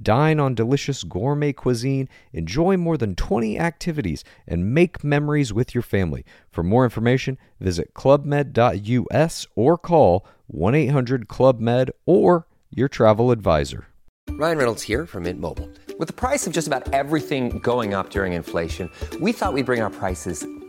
Dine on delicious gourmet cuisine, enjoy more than 20 activities, and make memories with your family. For more information, visit clubmed.us or call 1 800 Club Med or your travel advisor. Ryan Reynolds here from Mint Mobile. With the price of just about everything going up during inflation, we thought we'd bring our prices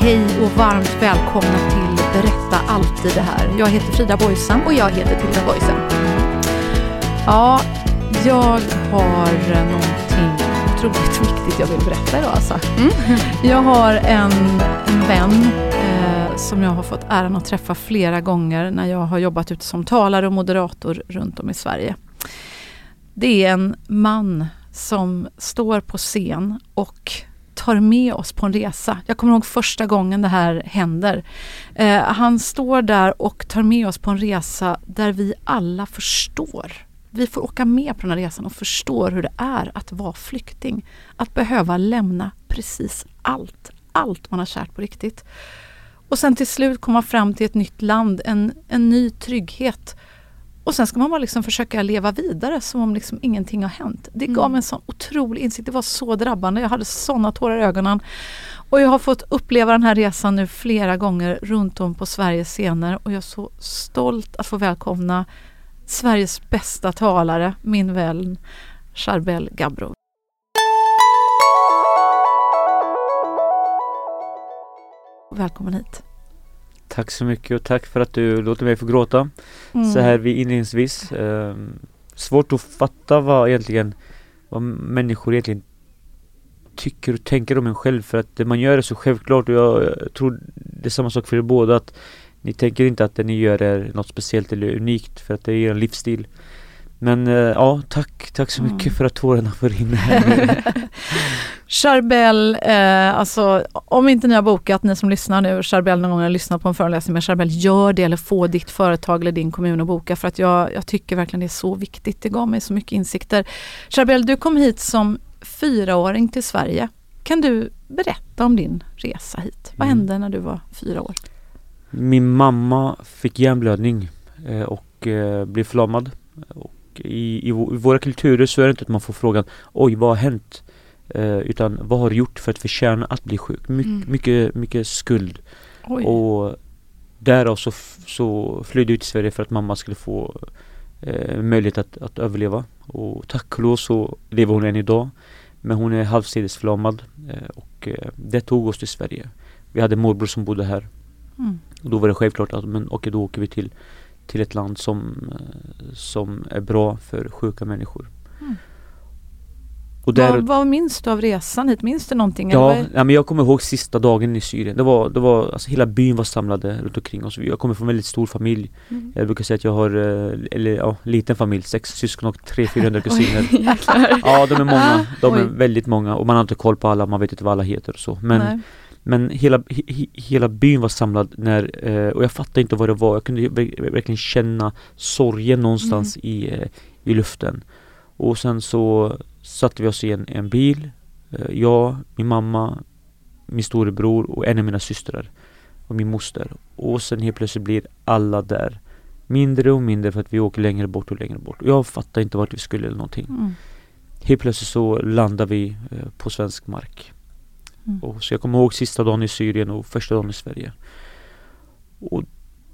Hej och varmt välkomna till Berätta alltid det här. Jag heter Frida Boysam. Och jag heter Tilda Boysen. Ja, jag har någonting otroligt viktigt jag vill berätta idag alltså. Jag har en, en vän eh, som jag har fått äran att träffa flera gånger när jag har jobbat ute som talare och moderator runt om i Sverige. Det är en man som står på scen och tar med oss på en resa. Jag kommer ihåg första gången det här händer. Eh, han står där och tar med oss på en resa där vi alla förstår. Vi får åka med på den här resan och förstår hur det är att vara flykting. Att behöva lämna precis allt. Allt man har kärt på riktigt. Och sen till slut komma fram till ett nytt land, en, en ny trygghet. Och sen ska man bara liksom försöka leva vidare som om liksom ingenting har hänt. Det gav Mm. mig en sån otrolig insikt. Det var så drabbande. Jag hade såna tårar i ögonen. Och jag har fått uppleva den här resan nu flera gånger runt om på Sveriges scener. Och jag är så stolt att få välkomna Sveriges bästa talare, min vän Charbel Gabro. Välkommen hit. Tack så mycket och tack för att du låter mig få gråta Mm. så här vid inledningsvis. Ehm, svårt att fatta vad egentligen vad människor egentligen tycker och tänker om en själv för att det man gör är så självklart och jag, jag tror det är samma sak för er båda att ni tänker inte att det ni gör är något speciellt eller unikt för att det är er livsstil. Men eh, ja, tack, tack så mycket Mm. för att tårarna får rinna här. Charbel, eh, alltså om inte ni har bokat, ni som lyssnar nu, Charbel någon gång har lyssnat på en föreläsning med Charbel, gör det eller få ditt företag eller din kommun att boka för att jag, jag tycker verkligen det är så viktigt. Det gav mig så mycket insikter. Charbel, du kom hit som fyraåring till Sverige. Kan du berätta om din resa hit? Vad Mm. hände när du var fyra år? Min mamma fick hjärnblödning eh, och eh, blev förlamad. Och i, i, i våra kulturer så är det inte att man får frågan Oj, vad har hänt? Eh, utan vad har du gjort för att förtjäna att bli sjuk? My, Mm. Mycket, mycket skuld. Oj. Och därav så, så flydde jag till Sverige för att mamma skulle få eh, möjlighet att, att överleva. Och tack och lov så lever hon än idag. Men hon är halvsidesförlamad eh, och eh, det tog oss till Sverige. Vi hade morbror som bodde här. Mm. Och då var det självklart att men okej, då åker vi till, till ett land som, som är bra för sjuka människor. Mm. Och där, vad, vad minns du av resan hit? Minns du någonting? eller ja, vad- ja, men jag kommer ihåg sista dagen i Syrien. Det var, det var, alltså hela byn var samlade runt omkring oss. Jag kommer från en väldigt stor familj. Mm. Jag brukar säga att jag har, eh, eller ja, liten familj, sex syskon och tre, 400 kusiner. Ja, de är många. De är Oj. väldigt många och man har inte koll på alla, man vet inte vad alla heter och så. Men Nej. Men hela, he, he- hela byn var samlad när, eh, och jag fattade inte vad det var. Jag kunde ver- verkligen känna sorgen någonstans i, eh, i luften. Och sen så satte vi oss i en, en bil. Eh, jag, min mamma, min storebror och en av mina systrar. Och min moster. Och sen helt plötsligt blir alla där. Mindre och mindre för att vi åker längre bort och längre bort. Och jag fattade inte vart vi skulle eller någonting. Mm. Helt plötsligt så landar vi eh, på svensk mark. Mm. Och så jag kommer ihåg sista dagen i Syrien och första dagen i Sverige. Och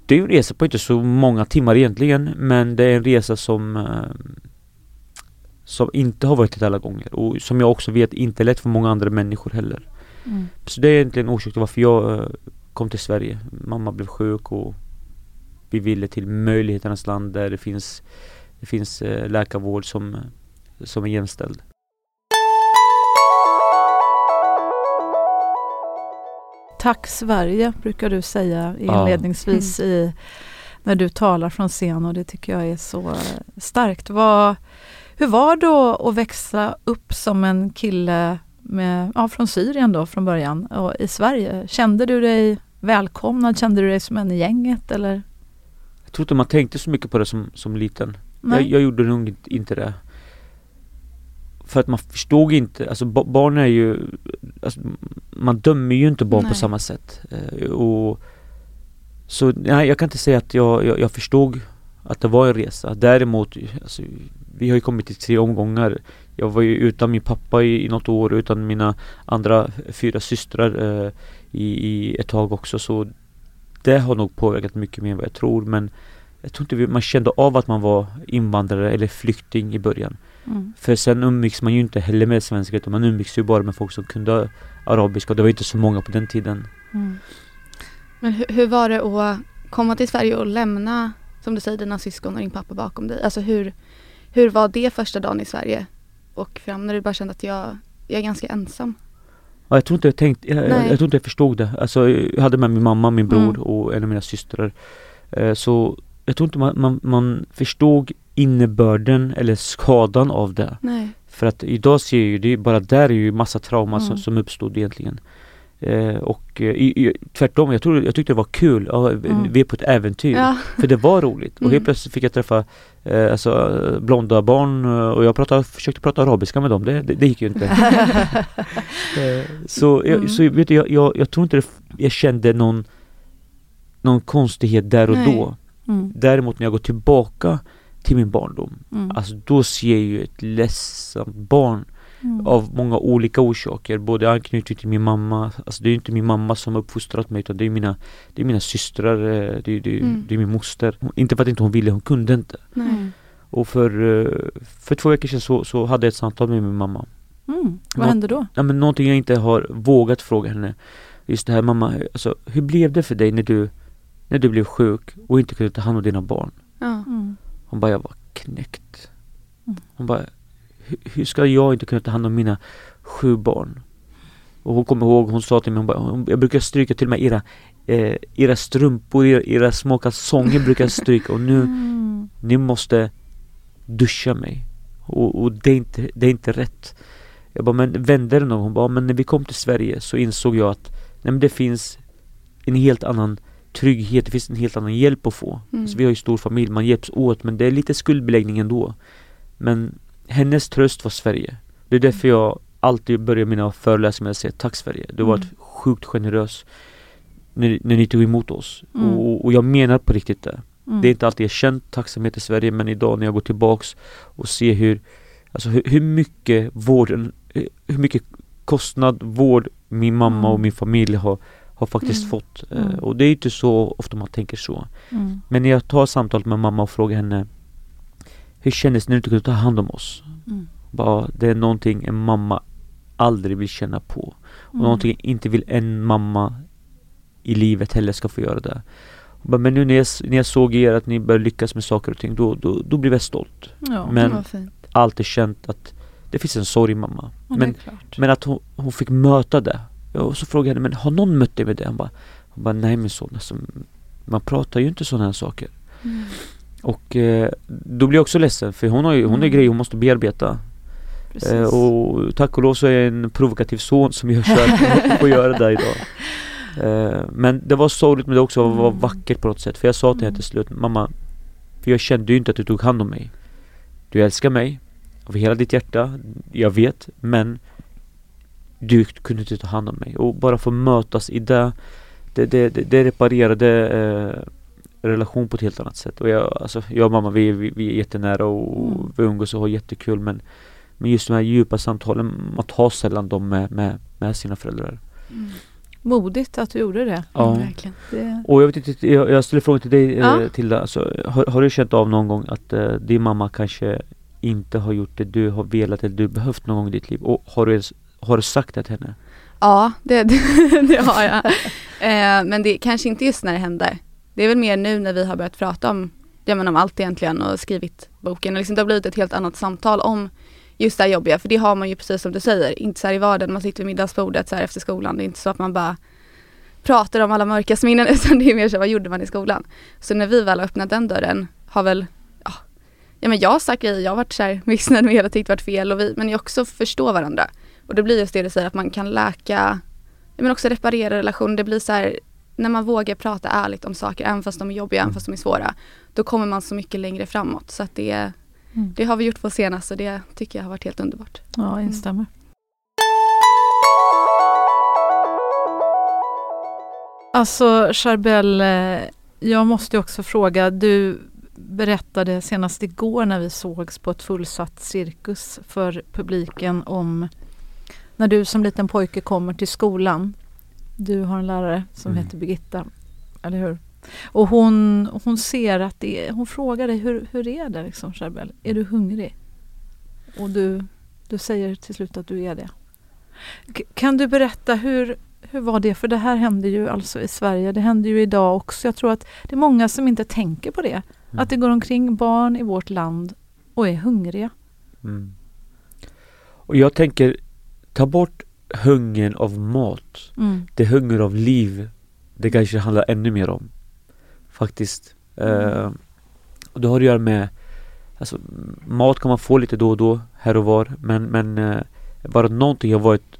det är en resa på inte så många timmar egentligen men det är en resa som eh, som inte har varit dit alla gånger och som jag också vet inte är lätt för många andra människor heller. Mm. Så det är egentligen orsaken till varför jag eh, kom till Sverige. Mamma blev sjuk och vi ville till möjligheternas land där det finns, det finns eh, läkarvård som, som är jämställd. Tack Sverige brukar du säga Ja. inledningsvis i, när du talar från scen och det tycker jag är så starkt. Vad, hur var då att växa upp som en kille med, ja, från Syrien då från början och i Sverige? Kände du dig välkomnad? Kände du dig som en i gänget eller? Jag tror inte man tänkte så mycket på det som, som liten. Jag, jag gjorde nog inte det. För att man förstod inte, alltså ba- barn är ju, alltså, man dömer ju inte barn på Nej. samma sätt. Eh, och Så nej, jag kan inte säga att jag, jag, jag förstod att det var en resa. Däremot, alltså, vi har ju kommit i tre omgångar. Jag var ju utan min pappa i, i något år, utan mina andra fyra systrar eh, i, i ett tag också. Så det har nog påverkat mycket mer än vad jag tror. Men jag tror inte vi, man kände av att man var invandrare eller flykting i början. Mm. För sen umgicks man ju inte heller med svenskar utan man umgicks ju bara med folk som kunde arabiska och det var inte så många på den tiden. Mm. Men hur, hur var det att komma till Sverige och lämna, som du säger, dina syskon och din pappa bakom dig? Alltså hur, hur var det första dagen i Sverige? Och fram när du bara kände att jag, jag är ganska ensam. Ja, jag tror inte jag tänkte, jag, jag, jag tror inte jag förstod det. Alltså jag hade med min mamma, min bror Mm. och en av mina systrar. Eh, så jag tror inte man, man, man förstod innebörden eller skadan av det. Nej. För att idag ser jag ju, det bara där är ju massa trauma som, Mm. som uppstod egentligen. Eh, och eh, i, i, tvärtom, jag, tror, jag tyckte det var kul. Ja, vi- Mm. Vi är på ett äventyr. Ja. För det var roligt. Och Mm. helt plötsligt fick jag träffa eh, alltså, blonda barn eh, och jag pratade, försökte prata arabiska med dem. Det, det, det gick ju inte. eh, så jag, Mm. så vet du, jag, jag, jag tror inte det, jag kände någon, någon konstighet där och Nej. då. Mm. Däremot när jag går tillbaka till min barndom, Mm. alltså då ser jag ju ett ledsamt barn Mm. av många olika orsaker. Både anknytning till min mamma, alltså det är inte min mamma som har uppfostrat mig utan det är mina, det är mina systrar, eh, det är, det, Mm. det är min moster. Hon- Inte för att inte hon ville, hon kunde inte. Nej. Mm. Och för, eh, för två veckor sedan så, så hade jag ett samtal med min mamma. Mm. Vad Nå- hände då? Ja, men någonting jag inte har vågat fråga henne. Just det här mamma, alltså, hur blev det för dig när du, när du blev sjuk och inte kunde ta hand om dina barn? Ja. Mm. Hon bara, jag var knäckt. Mm. Hon bara, "Hur- ska jag inte kunna ta hand om mina sju barn? Och hon kommer ihåg, hon sa till mig, hon bara, jag brukar stryka till och med era, eh, era strumpor, era, era små kalsonger brukar jag stryka och nu, Mm. ni måste duscha mig. Och, och det, är inte, det är inte rätt. Jag bara, men vände det någon? Hon bara, men när vi kom till Sverige så insåg jag att nej, men det finns en helt annan trygghet, det finns en helt annan hjälp att få. Mm. Alltså, vi har ju stor familj, man hjälps åt men det är lite skuldbeläggning ändå. Men hennes tröst var Sverige. Det är därför jag alltid börjar mina föreläsningar med att säga tack Sverige. Du har varit Mm. sjukt generös när, när ni tog emot oss. Mm. Och, och jag menar på riktigt det. Mm. Det är inte alltid jag känt tacksamhet i Sverige men idag när jag går tillbaks och ser hur Alltså hur, hur mycket vården Hur mycket kostnad vård min mamma Mm. och min familj har Har faktiskt Mm. fått Eh, Mm. Och det är inte så ofta man tänker så Mm. Men när jag tar samtalet med mamma och frågar henne Hur kändes det när du inte kunde ta hand om oss? Mm. Bara, det är någonting en mamma aldrig vill känna på och Mm. någonting inte vill en mamma i livet heller ska få göra det. Bara, men nu när jag, när jag såg er att ni började lyckas med saker och ting, då, då, då blev jag stolt. Ja, Men-. Alltid känt att det finns en sorg i mamma. ja, Men, men att hon, hon fick möta det. Och så frågade jag henne, men har någon mött dig med det? Hon bara, hon bara nej min son, alltså, man pratar ju inte sådana här saker. Mm. Och eh, då blir jag också ledsen för hon har ju, hon har Mm. grejer hon måste bearbeta. Eh, och tack och lov så är jag en provokativ son som gör så att får göra det idag. Eh, men det var sorgligt men det också var Mm. vackert på något sätt. För jag sa till henne Mm. till slut, mamma, för jag kände ju inte att du tog hand om mig. Du älskar mig av hela ditt hjärta, jag vet, men du kunde inte ta hand om mig. Och bara få mötas i det, det, det, det, reparerade eh, relation på ett helt annat sätt. Och jag, alltså, jag och mamma vi, vi, vi är jättenära och Mm. vi umgås och har jättekul men men just de här djupa samtalen, man tar sällan dem med, med, med sina föräldrar. Mm. Modigt att du gjorde det. Ja. Verkligen. det Och jag vet inte, jag, jag ställer frågan till dig Ja. eh, Tilda, alltså, har, har du känt av någon gång att eh, din mamma kanske inte har gjort det du har velat eller du behövt någon gång i ditt liv? Och har du, ens, har du sagt det till henne? Ja, det, det, har jag. Eh, men det kanske inte just när det hände. Det är väl mer nu när vi har börjat prata om, ja, men om allt egentligen och skrivit boken. Och liksom det har blivit ett helt annat samtal om just det här jobbiga. För det har man ju precis som du säger, inte så här i vardagen, man sitter vid middagsbordet så här efter skolan. Det är inte så att man bara pratar om alla mörka minnen utan det är mer så vad gjorde man i skolan. Så när vi väl har öppnat den dörren har väl, ja, men jag har sagt grejer, jag har varit så här missnöjd med hela tyckt varit fel och vi, men jag också förstår varandra. Och det blir just det du säger att man kan läka, men också reparera relationer. Det blir så här, när man vågar prata ärligt om saker, även fast de är jobbiga, även fast de är svåra, då kommer man så mycket längre framåt. Så att det, Mm. det har vi gjort på senast och det tycker jag har varit helt underbart. Ja, instämmer. Alltså Charbel, eh, jag måste ju också fråga, du berättade senast igår när vi sågs på ett fullsatt cirkus för publiken om när du som liten pojke kommer till skolan. Du har en lärare som Mm. heter Birgitta, eller hur? Och hon, hon ser att det är, hon frågar dig hur, hur är det liksom Charbel? Är du hungrig? Och du, du säger till slut att du är det. K- kan du berätta hur, hur var det? För det här händer ju alltså i Sverige. Det händer ju idag också. Jag tror att det är många som inte tänker på det. Mm. Att det går omkring barn i vårt land och är hungriga. Mm. Och jag tänker, ta bort hungern av mat. Mm. Det är hunger av liv. Det kanske handlar ännu mer om. Faktiskt. Eh, och det har att göra med Alltså mat kan man få lite då och då, här och var. Men, men eh, bara någonting jag varit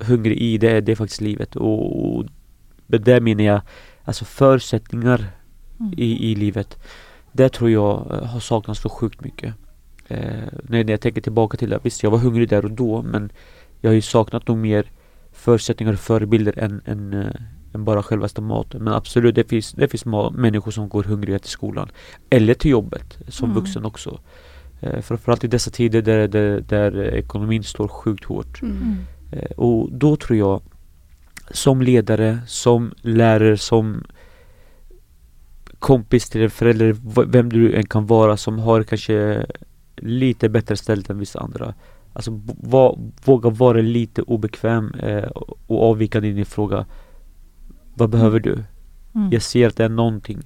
hungrig i, det, det är faktiskt livet. Och, och det menar jag alltså förutsättningar Mm. i, i livet. Det tror jag eh, har saknats så sjukt mycket. Eh, när, när jag tänker tillbaka till det, visst jag var hungrig där och då men jag har ju saknat nog mer förutsättningar och förebilder än, än, eh, än bara självaste maten. Men absolut, det finns, det finns människor som går hungriga till skolan. Eller till jobbet, som Mm. vuxen också. Eh, framförallt i dessa tider där, där, där ekonomin står sjukt hårt. Mm. Eh, Och då tror jag som ledare, som lärare, som kompis till en förälder, vem du än kan vara som har kanske lite bättre ställt än vissa andra. Alltså va, våga vara lite obekväm eh, och i din fråga. Vad behöver du? Mm. Jag ser att det är någonting.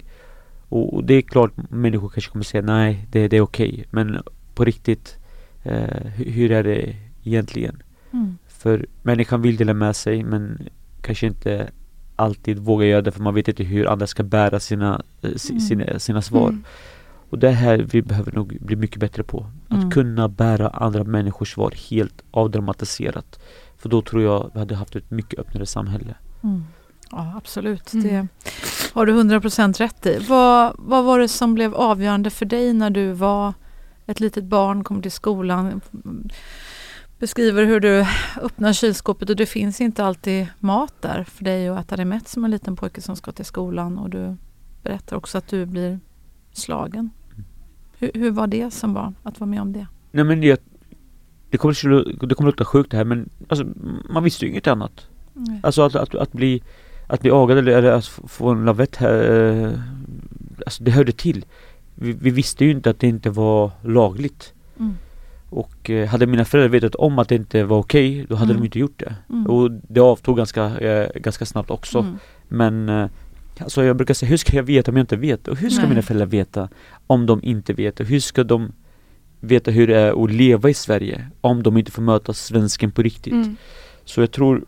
Och, och det är klart människor kanske kommer säga nej, det, det är okej. Men på riktigt, eh, hur, är det egentligen? Mm. För människan vill dela med sig men kanske inte alltid vågar göra det för man vet inte hur andra ska bära sina, eh, si- Mm. sina, sina svar. Mm. Och det här vi behöver nog bli mycket bättre på. Att Mm. kunna bära andra människors svar helt avdramatiserat. För då tror jag vi hade haft ett mycket öppnare samhälle. Mm. Ja, absolut. Mm. Det har du 100% rätt i. Vad, vad var det som blev avgörande för dig när du var ett litet barn, kom till skolan? Beskriver hur du öppnar kylskåpet och det finns inte alltid mat där för dig att äta dig mätt som en liten pojke som ska till skolan och du berättar också att du blir slagen. Hur, hur var det som barn att vara med om det? Nej men det, det kommer, det kommer låta sjukt det här men alltså, man visste ju inget annat. Nej. Alltså att, att, att bli Att bli agad eller, eller att få- en lavett här eh, Alltså det hörde till vi, vi visste ju inte att det inte var lagligt Mm. Och eh, hade mina föräldrar vetat om att det inte var okej Då hade Mm. de inte gjort det Mm. Och det avtog ganska, eh, ganska snabbt också Mm. Men eh, Alltså jag brukar säga, hur ska jag veta om jag inte vet? Och hur ska Nej. mina föräldrar veta om de inte vet? Och hur ska de veta hur det är att leva i Sverige om de inte får möta svensken på riktigt? Mm. Så jag tror,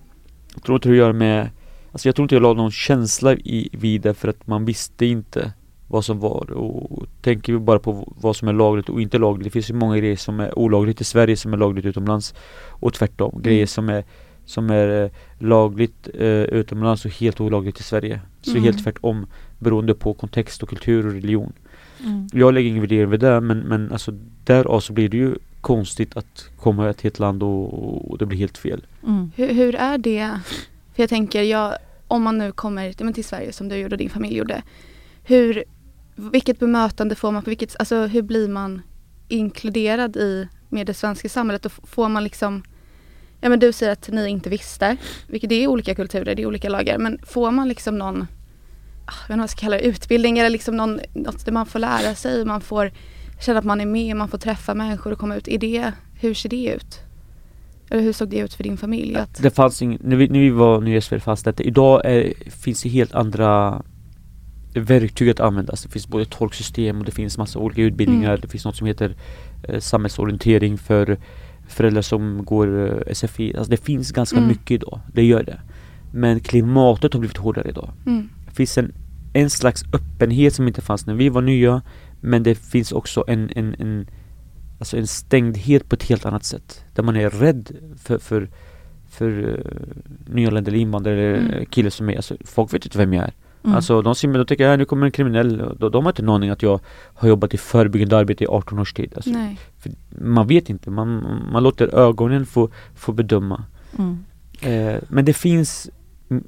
jag tror att det göra med Alltså jag tror inte jag la någon känsla i, vid det för att man visste inte vad som var och tänker vi bara på vad som är lagligt och inte lagligt Det finns ju många grejer som är olagligt i Sverige som är lagligt utomlands och tvärtom Grejer som är som är eh, lagligt eh, utomlands och helt olagligt i Sverige Så Mm. helt tvärtom beroende på kontext och kultur och religion Mm. Jag lägger ingen värdering vid det men, men alltså därav så blir det ju konstigt att komma till ett land och, och det blir helt fel Mm. Hur, hur är det? För jag tänker, jag, om man nu kommer till Sverige som du gjorde och din familj gjorde. Hur, vilket bemötande får man? På vilket, alltså, hur blir man inkluderad i med det svenska samhället? Och får man liksom Ja men du säger att ni inte visste, vilket det är olika kulturer, det är olika lagar. Men får man liksom någon, ah, jag vet inte vad jag ska kalla det, utbildning eller liksom någon, något där man får lära sig, man får känna att man är med, man får träffa människor och komma ut. Är det, hur ser det ut? Eller hur såg det ut för din familj? Att, Det fanns ing, när, vi, när vi var Sverige fanns det idag är, finns det helt andra verktyg att användas. Det finns både tolksystem och det finns massa olika utbildningar. Mm. Det finns något som heter eh, samhällsorientering för föräldrar som går eh, SFI. Alltså det finns ganska Mm. mycket idag. Det gör det. Men klimatet har blivit hårdare idag. mm, Det finns en, en slags öppenhet som inte fanns när vi var nya. Men det finns också en, en, en, alltså en stängdhet på ett helt annat sätt. Där man är rädd för, för, för uh, nyanlända eller invandrare eller Mm. mm. killar som är, alltså folk vet inte vem jag är. Mm. Alltså de ser mig, de tänker ja, nu kommer en kriminell. De, de har inte en aning att jag har jobbat i förebyggande arbete i 18 års tid. Alltså, nej. för man vet inte, man, man låter ögonen få, få bedöma. Mm. Eh, men det finns mm,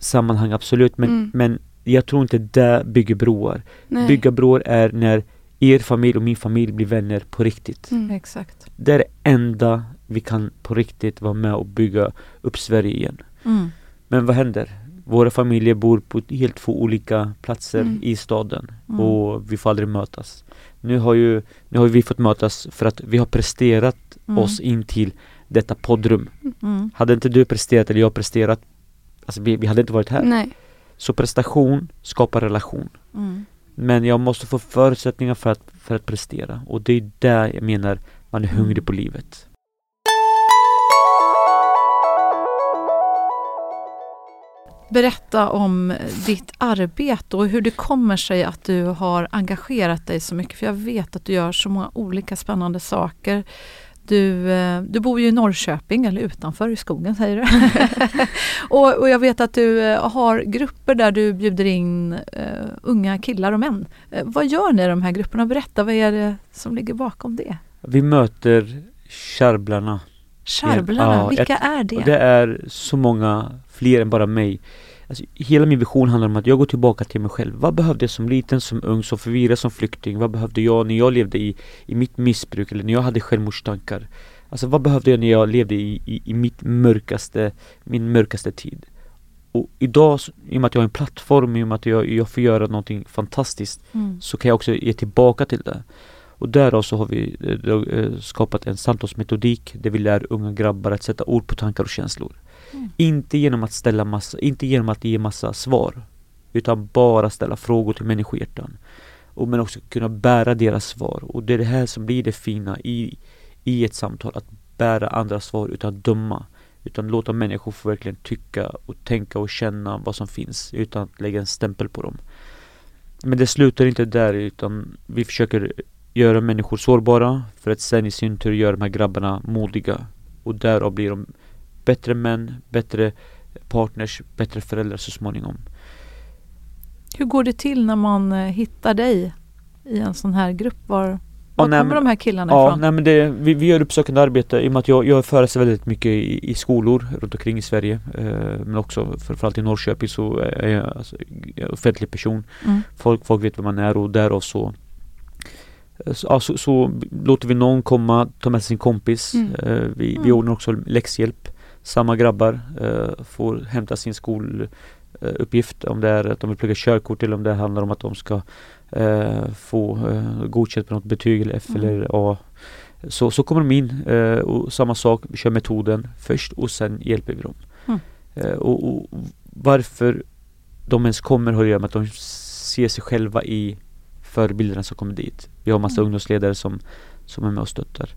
sammanhang absolut, men, Mm. men jag tror inte det bygger broar. nej. Bygga broar är när er familj och min familj blir vänner på riktigt. Mm. Exakt. Det är det enda vi kan på riktigt vara med och bygga upp Sverige igen. Mm. Men vad händer? Våra familjer bor på helt två olika platser Mm. i staden Mm. och vi får aldrig mötas. Nu har ju nu har vi fått mötas för att vi har presterat Mm. oss in till detta poddrum. Mm. Hade inte du presterat eller jag presterat, alltså vi, vi hade inte varit här. nej. Så prestation skapar relation. Men jag måste få förutsättningar för att, för att prestera och det är där jag menar man är hungrig på livet. Berätta om ditt arbete och hur det kommer sig att du har engagerat dig så mycket. För jag vet att du gör så många olika spännande saker. Du, eh, du bor ju i Norrköping, eller utanför i skogen säger du. och, och jag vet att du eh, har grupper där du bjuder in eh, unga killar och män. Eh, vad gör ni i de här grupperna? Berätta, vad är det som ligger bakom det? Vi möter Kärblarna Charblarna, Ja, vilka ett- är det? Det är så många fler än bara mig. Alltså, hela min vision handlar om att jag går tillbaka till mig själv. Vad behövde jag som liten, som ung, som förvirrad, som flykting? Vad behövde jag när jag levde i, i mitt missbruk eller när jag hade självmordstankar? Alltså vad behövde jag när jag levde i, i, i mitt mörkaste, min mörkaste tid? Och idag, i och med att jag har en plattform, i och med att jag, jag får göra någonting fantastiskt Mm. så kan jag också ge tillbaka till det. Och därav så har vi eh, eh, skapat en samtalsmetodik där vi lär unga grabbar att sätta ord på tankar och känslor. Mm. Inte genom att ställa massa, inte genom att ge massa svar. Utan bara ställa frågor till människohjärtan. Och men också kunna bära deras svar. Och det är det här som blir det fina i, i ett samtal. Att bära andras svar utan att döma. Utan låta människor få verkligen tycka och tänka och känna vad som finns. Utan att lägga en stämpel på dem. Men det slutar inte där utan vi försöker göra människor sårbara för att sen i sin tur göra de här grabbarna modiga. Och därav blir de bättre män, bättre partners, bättre föräldrar så småningom. Hur går det till när man eh, hittar dig i en sån här grupp? Var, var nej, kommer men- de här killarna Ja, ifrån? nej men det, vi, vi gör uppsökande arbete i och med att jag, jag föreläser väldigt mycket i, i skolor runt omkring i Sverige. Eh, men också framförallt i Norrköping så är jag alltså, offentlig person. Mm. Folk, folk vet vem man är och därav så så, ja, så, så låter vi någon komma, ta med sin kompis. Mm. Eh, vi, vi Mm. ordnar också läxhjälp. Samma grabbar eh, får hämta sin skoluppgift om det är att de vill plugga körkort eller om det handlar om att de ska eh, få eh, godkänt på något betyg eller F Mm. eller A. Så, så kommer de in eh, och samma sak, vi kör metoden först och sen hjälper vi dem. Mm. Eh, och, och varför de ens kommer har att göra med att de ser sig själva i förebilderna som kommer dit. Vi har massa Mm. ungdomsledare som, som är med och stöttar.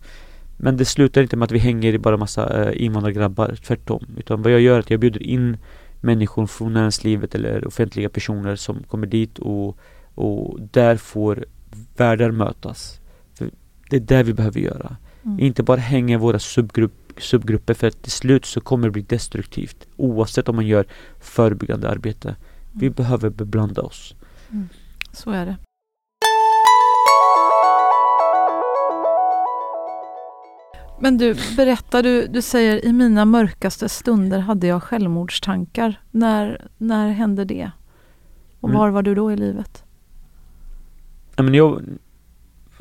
Men det slutar inte med att vi hänger i bara massa eh, invandrargrabbar, tvärtom. Utan vad jag gör är att jag bjuder in människor från näringslivet eller offentliga personer som kommer dit och, och där får världar mötas. För det är där vi behöver göra. Mm. Inte bara hänga i våra subgrupp, subgrupper för att till slut så kommer det bli destruktivt. Oavsett om man gör förebyggande arbete. Vi Mm. behöver beblanda oss. Så är det. Men du, berätta, du, du säger i mina mörkaste stunder hade jag självmordstankar. När, när hände det? Och Mm. var var du då i livet? Ja, men jag,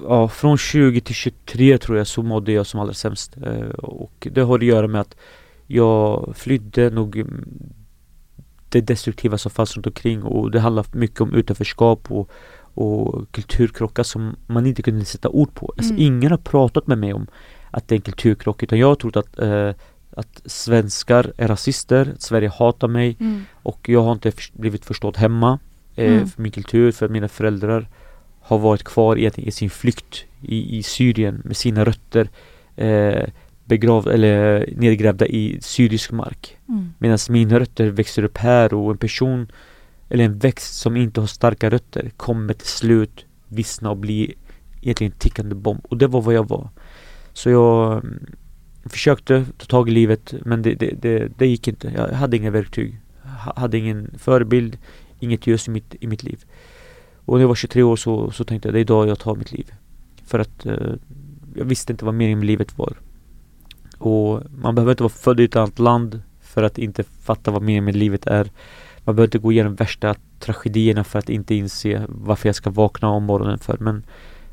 ja, från 20 till 23 tror jag så mådde jag som allra sämst. Eh, och det har att göra med att jag flydde nog mm, det destruktiva som fanns runt omkring och det handlar mycket om utanförskap och, och kulturkrockar som man inte kunde sätta ord på. Alltså, Mm. Ingen har pratat med mig om att det är en kulturkrock utan jag har trott att, eh, att svenskar är rasister, att Sverige hatar mig Mm. och jag har inte blivit förstådd hemma eh, Mm. för min kultur, för att mina föräldrar har varit kvar i, i sin flykt i, i Syrien med sina rötter eh, begravda eller nedgrävda i syrisk mark. Mm. Medan mina rötter växer upp här och en person eller en växt som inte har starka rötter kommer till slut vissna och bli egentligen en tickande bomb. Och det var vad jag var. Så jag mm, försökte ta tag i livet men det, det, det, det gick inte. Jag hade inga verktyg. Jag hade ingen förebild, inget ljus i mitt, i mitt liv. Och när jag var 23 år så, så tänkte jag det är idag jag tar mitt liv. För att eh, jag visste inte vad meningen med livet var. Och man behöver inte vara född i ett annat land för att inte fatta vad meningen med livet är. Man behöver inte gå igenom värsta tragedierna för att inte inse varför jag ska vakna om morgonen för. Men,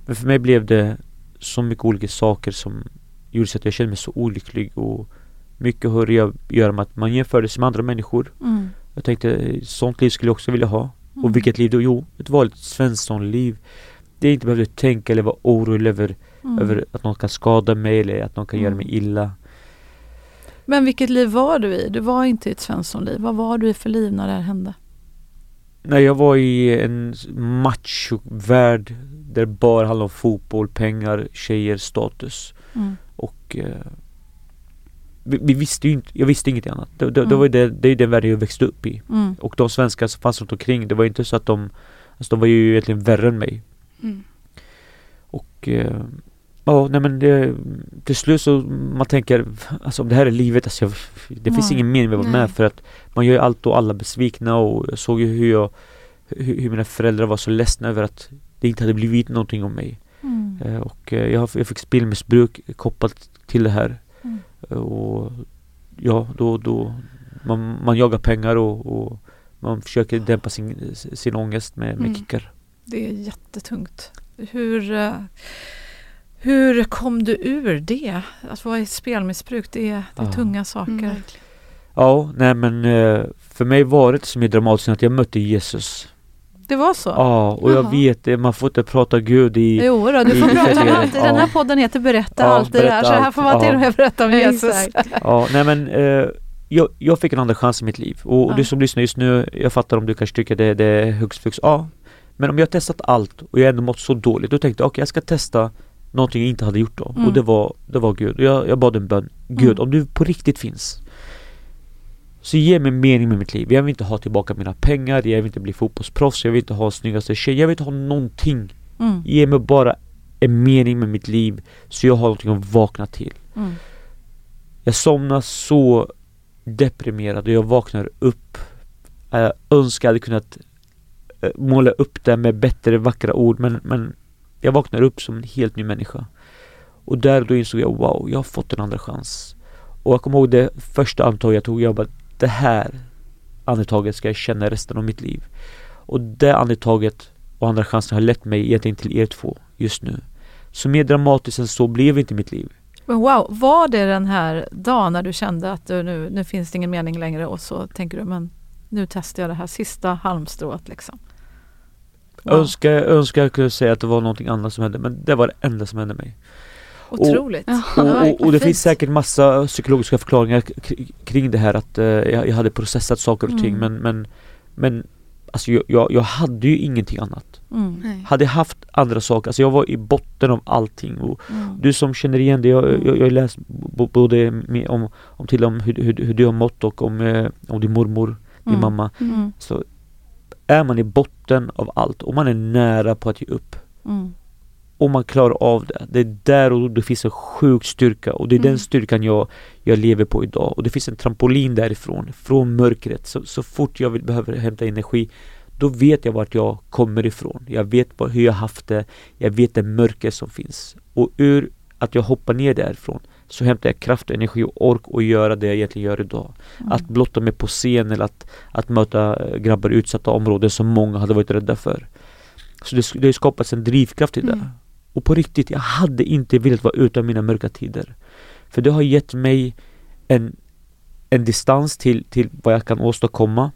men för mig blev det så mycket olika saker som gjorde så att jag kände mig så olycklig och mycket har att göra med att man jämförde sig med andra människor. Mm. Jag tänkte, sånt liv skulle jag också vilja ha. Mm. Och vilket liv då? Jo, ett vanligt Svensson-liv. Det jag inte behövde tänka eller vara orolig över, Mm. över att någon kan skada mig eller att någon kan göra Mm. mig illa. Men vilket liv var du i? Du var inte i ett Svenssonliv. Vad var du i för liv när det här hände? När jag var i en macho-värld där det bara handlade om fotboll, pengar, tjejer, status. Mm. Och eh, vi, vi visste ju inte, jag visste inget annat. Det, det, det Mm. var ju det, det är den världen jag växte upp i. Mm. Och de svenskar som fanns runt omkring, det var inte så att de Alltså de var ju egentligen värre än mig. Mm. Och eh, ja, nej men det, till slut så man tänker, alltså om det här är livet, alltså jag, det finns Nej. ingen mening med att vara med för att man gör ju allt och alla besvikna och jag såg ju hur jag, hur, hur mina föräldrar var så ledsna över att det inte hade blivit någonting om mig. Mm. Eh, och eh, jag, jag fick spelmissbruk kopplat till det här. Mm. Och ja, då, då man, man jagar pengar och, och man försöker dämpa sin, sin ångest med, med Mm. kickar. Det är jättetungt. Hur, eh, hur kom du ur det? Att vara i spelmissbruk, det är, det är Ja. tunga saker. Mm. Ja, nej men eh, för mig var det inte så mycket dramatiskt att jag mötte Jesus. Det var så? Ja, och jag Jaha. vet det, man får inte prata Gud i... Jo då, du i får prata om allt. Den här Ja. podden heter Berätta Ja, allt det här, så här får man till Ja. och med berätta om Jesus. Ja, nej men eh, jag, jag fick en andra chans i mitt liv. Och, och Ja. du som lyssnar just nu, jag fattar om du kanske tycker det, det är högst flux. Ja, men om jag har testat allt och jag ändå mått så dåligt, då tänkte jag okej jag ska testa någonting jag inte hade gjort då. Mm. Och det var, det var Gud. Och jag, jag bad en bön. Gud, Mm. om du på riktigt finns så ge mig mening med mitt liv. Jag vill inte ha tillbaka mina pengar, jag vill inte bli fotbollsproffs, jag vill inte ha snyggaste tjej, jag vill inte ha någonting. Mm. Ge mig bara en mening med mitt liv så jag har någonting att vakna till. Mm. Jag somnar så deprimerad och jag vaknar upp. Jag önskar jag hade kunnat eh, måla upp det med bättre vackra ord men, men jag vaknar upp som en helt ny människa. Och där då insåg jag wow, jag har fått en andra chans. Och jag kommer ihåg det första andetaget jag tog, jag bara det här andetaget ska jag känna resten av mitt liv. Och det andetaget och andra chansen har lett mig egentligen till er två just nu. Så mer dramatiskt än så blev inte mitt liv. Men wow, var det den här dagen när du kände att du, nu, nu finns det ingen mening längre och så tänker du men nu testar jag det här sista halmstrået liksom? Wow. Önskar, önskar jag kunde säga att det var någonting annat som hände men det var det enda som hände mig. Otroligt. Ja, Och, och, och det finns säkert massa psykologiska förklaringar kring det här att eh, jag, jag hade processat saker och ting Mm. men, men, men alltså jag, jag, jag hade ju ingenting annat. Mm. Hade haft andra saker, alltså jag var i botten av allting och Mm. du som känner igen det, jag, jag, jag har läst både om, om till om hur, hur, hur du har mått och om, eh, om din mormor, din Mm. mamma. Mm. Så är man i botten av allt och man är nära på att ge upp Mm. och man klarar av det. Det är där och det finns en sjuk styrka och det är Mm. den styrkan jag, jag lever på idag. Och det finns en trampolin därifrån, från mörkret. Så, så fort jag vill, behöver hämta energi då vet jag vart jag kommer ifrån. Jag vet hur jag haft det. Jag vet det mörker som finns. Och ur att jag hoppar ner därifrån så hämtar jag kraft, energi och ork och göra det jag egentligen gör idag. Mm. Att blotta mig på scen eller att, att möta eh, grabbar i utsatta områden som många hade varit rädda för. Så det, det har skapats en drivkraft i det. Mm. Och på riktigt, jag hade inte velat vara utan mina mörka tider. För det har gett mig en, en distans till, till vad jag kan åstadkomma.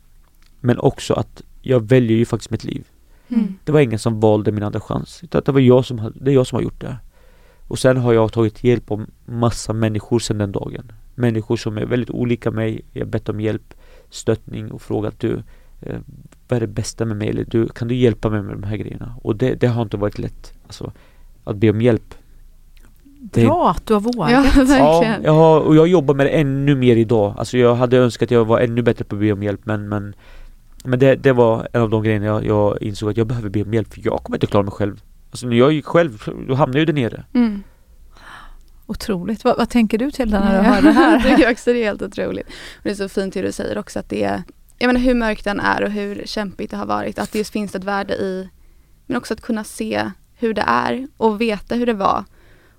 Men också att jag väljer ju faktiskt mitt liv. Mm. Det var ingen som valde min andra chans. Utan det var jag som, det är jag som har gjort det. Och sen har jag tagit hjälp av massa människor sedan den dagen. Människor som är väldigt olika mig. Jag har bett om hjälp, stöttning och frågat du, eh, vad är det bästa med mig? Eller du, kan du hjälpa mig med de här grejerna? Och det, det har inte varit lätt. Alltså, att be om hjälp. Det- Bra att du har vågat. Ja, Ja, verkligen. jag har, och jag jobbar med det ännu mer idag. Alltså jag hade önskat att jag var ännu bättre på att be om hjälp men Men, men det, det var en av de grejerna jag, jag insåg att jag behöver be om hjälp för jag kommer inte klara mig själv. Alltså när jag gick själv, då hamnade jag ju där nere. Mm. Otroligt. Vad, vad tänker du till när du hör det jag här? tycker också det är helt otroligt. Och det är så fint hur du säger också att det är, jag menar hur mörkt den är och hur kämpigt det har varit, att det just finns ett värde i, men också att kunna se hur det är och veta hur det var.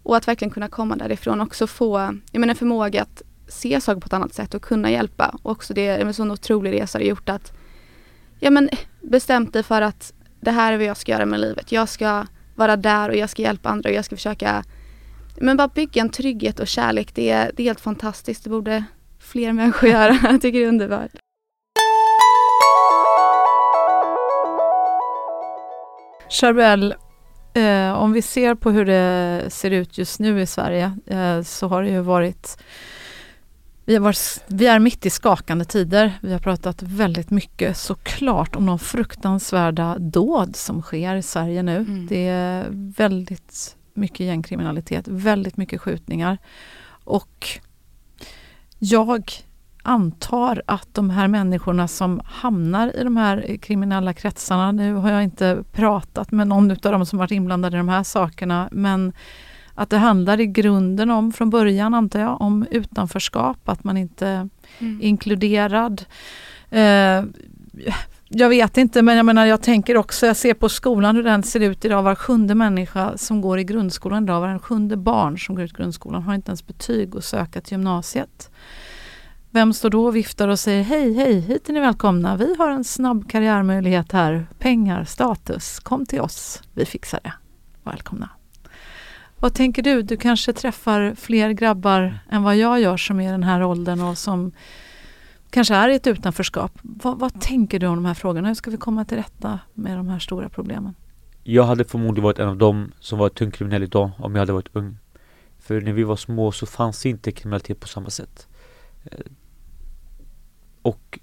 Och att verkligen kunna komma därifrån och också få, jag menar förmåga att se saker på ett annat sätt och kunna hjälpa. Och också det, en sån otrolig resa har gjort att, ja men bestämt dig för att det här är vad jag ska göra med livet. Jag ska vara där och jag ska hjälpa andra och jag ska försöka men bara bygga en trygghet och kärlek, det är, det är helt fantastiskt. Det borde fler människor göra. Jag tycker det är underbart. Charbel, eh, om vi ser på hur det ser ut just nu i Sverige eh, så har det ju varit vi, varit vi är mitt i skakande tider. Vi har pratat väldigt mycket såklart om de fruktansvärda dåd som sker i Sverige nu. Mm. Det är väldigt mycket gängkriminalitet, väldigt mycket skjutningar. Och jag antar att de här människorna som hamnar i de här kriminella kretsarna, nu har jag inte pratat med någon av dem som varit inblandade i de här sakerna, men att det handlar i grunden om, från början antar jag, om utanförskap, att man inte är Mm. inkluderad. Eh, jag vet inte, men jag menar jag tänker också, jag ser på skolan hur den ser ut idag. Var sjunde människa som går i grundskolan idag, var sjunde barn som går ut grundskolan har inte ens betyg att söka till gymnasiet. Vem står då och viftar och säger hej, hej, hit är ni välkomna. Vi har en snabb karriärmöjlighet här. Pengar, status, kom till oss. Vi fixar det. Välkomna. Vad tänker du? Du kanske träffar fler grabbar än vad jag gör som är i den här åldern och som kanske är i ett utanförskap. Vad, vad tänker du om de här frågorna? Hur ska vi komma till rätta med de här stora problemen? Jag hade förmodligen varit en av dem som var tungt kriminell idag om jag hade varit ung. För när vi var små så fanns inte kriminalitet på samma sätt. Eh, och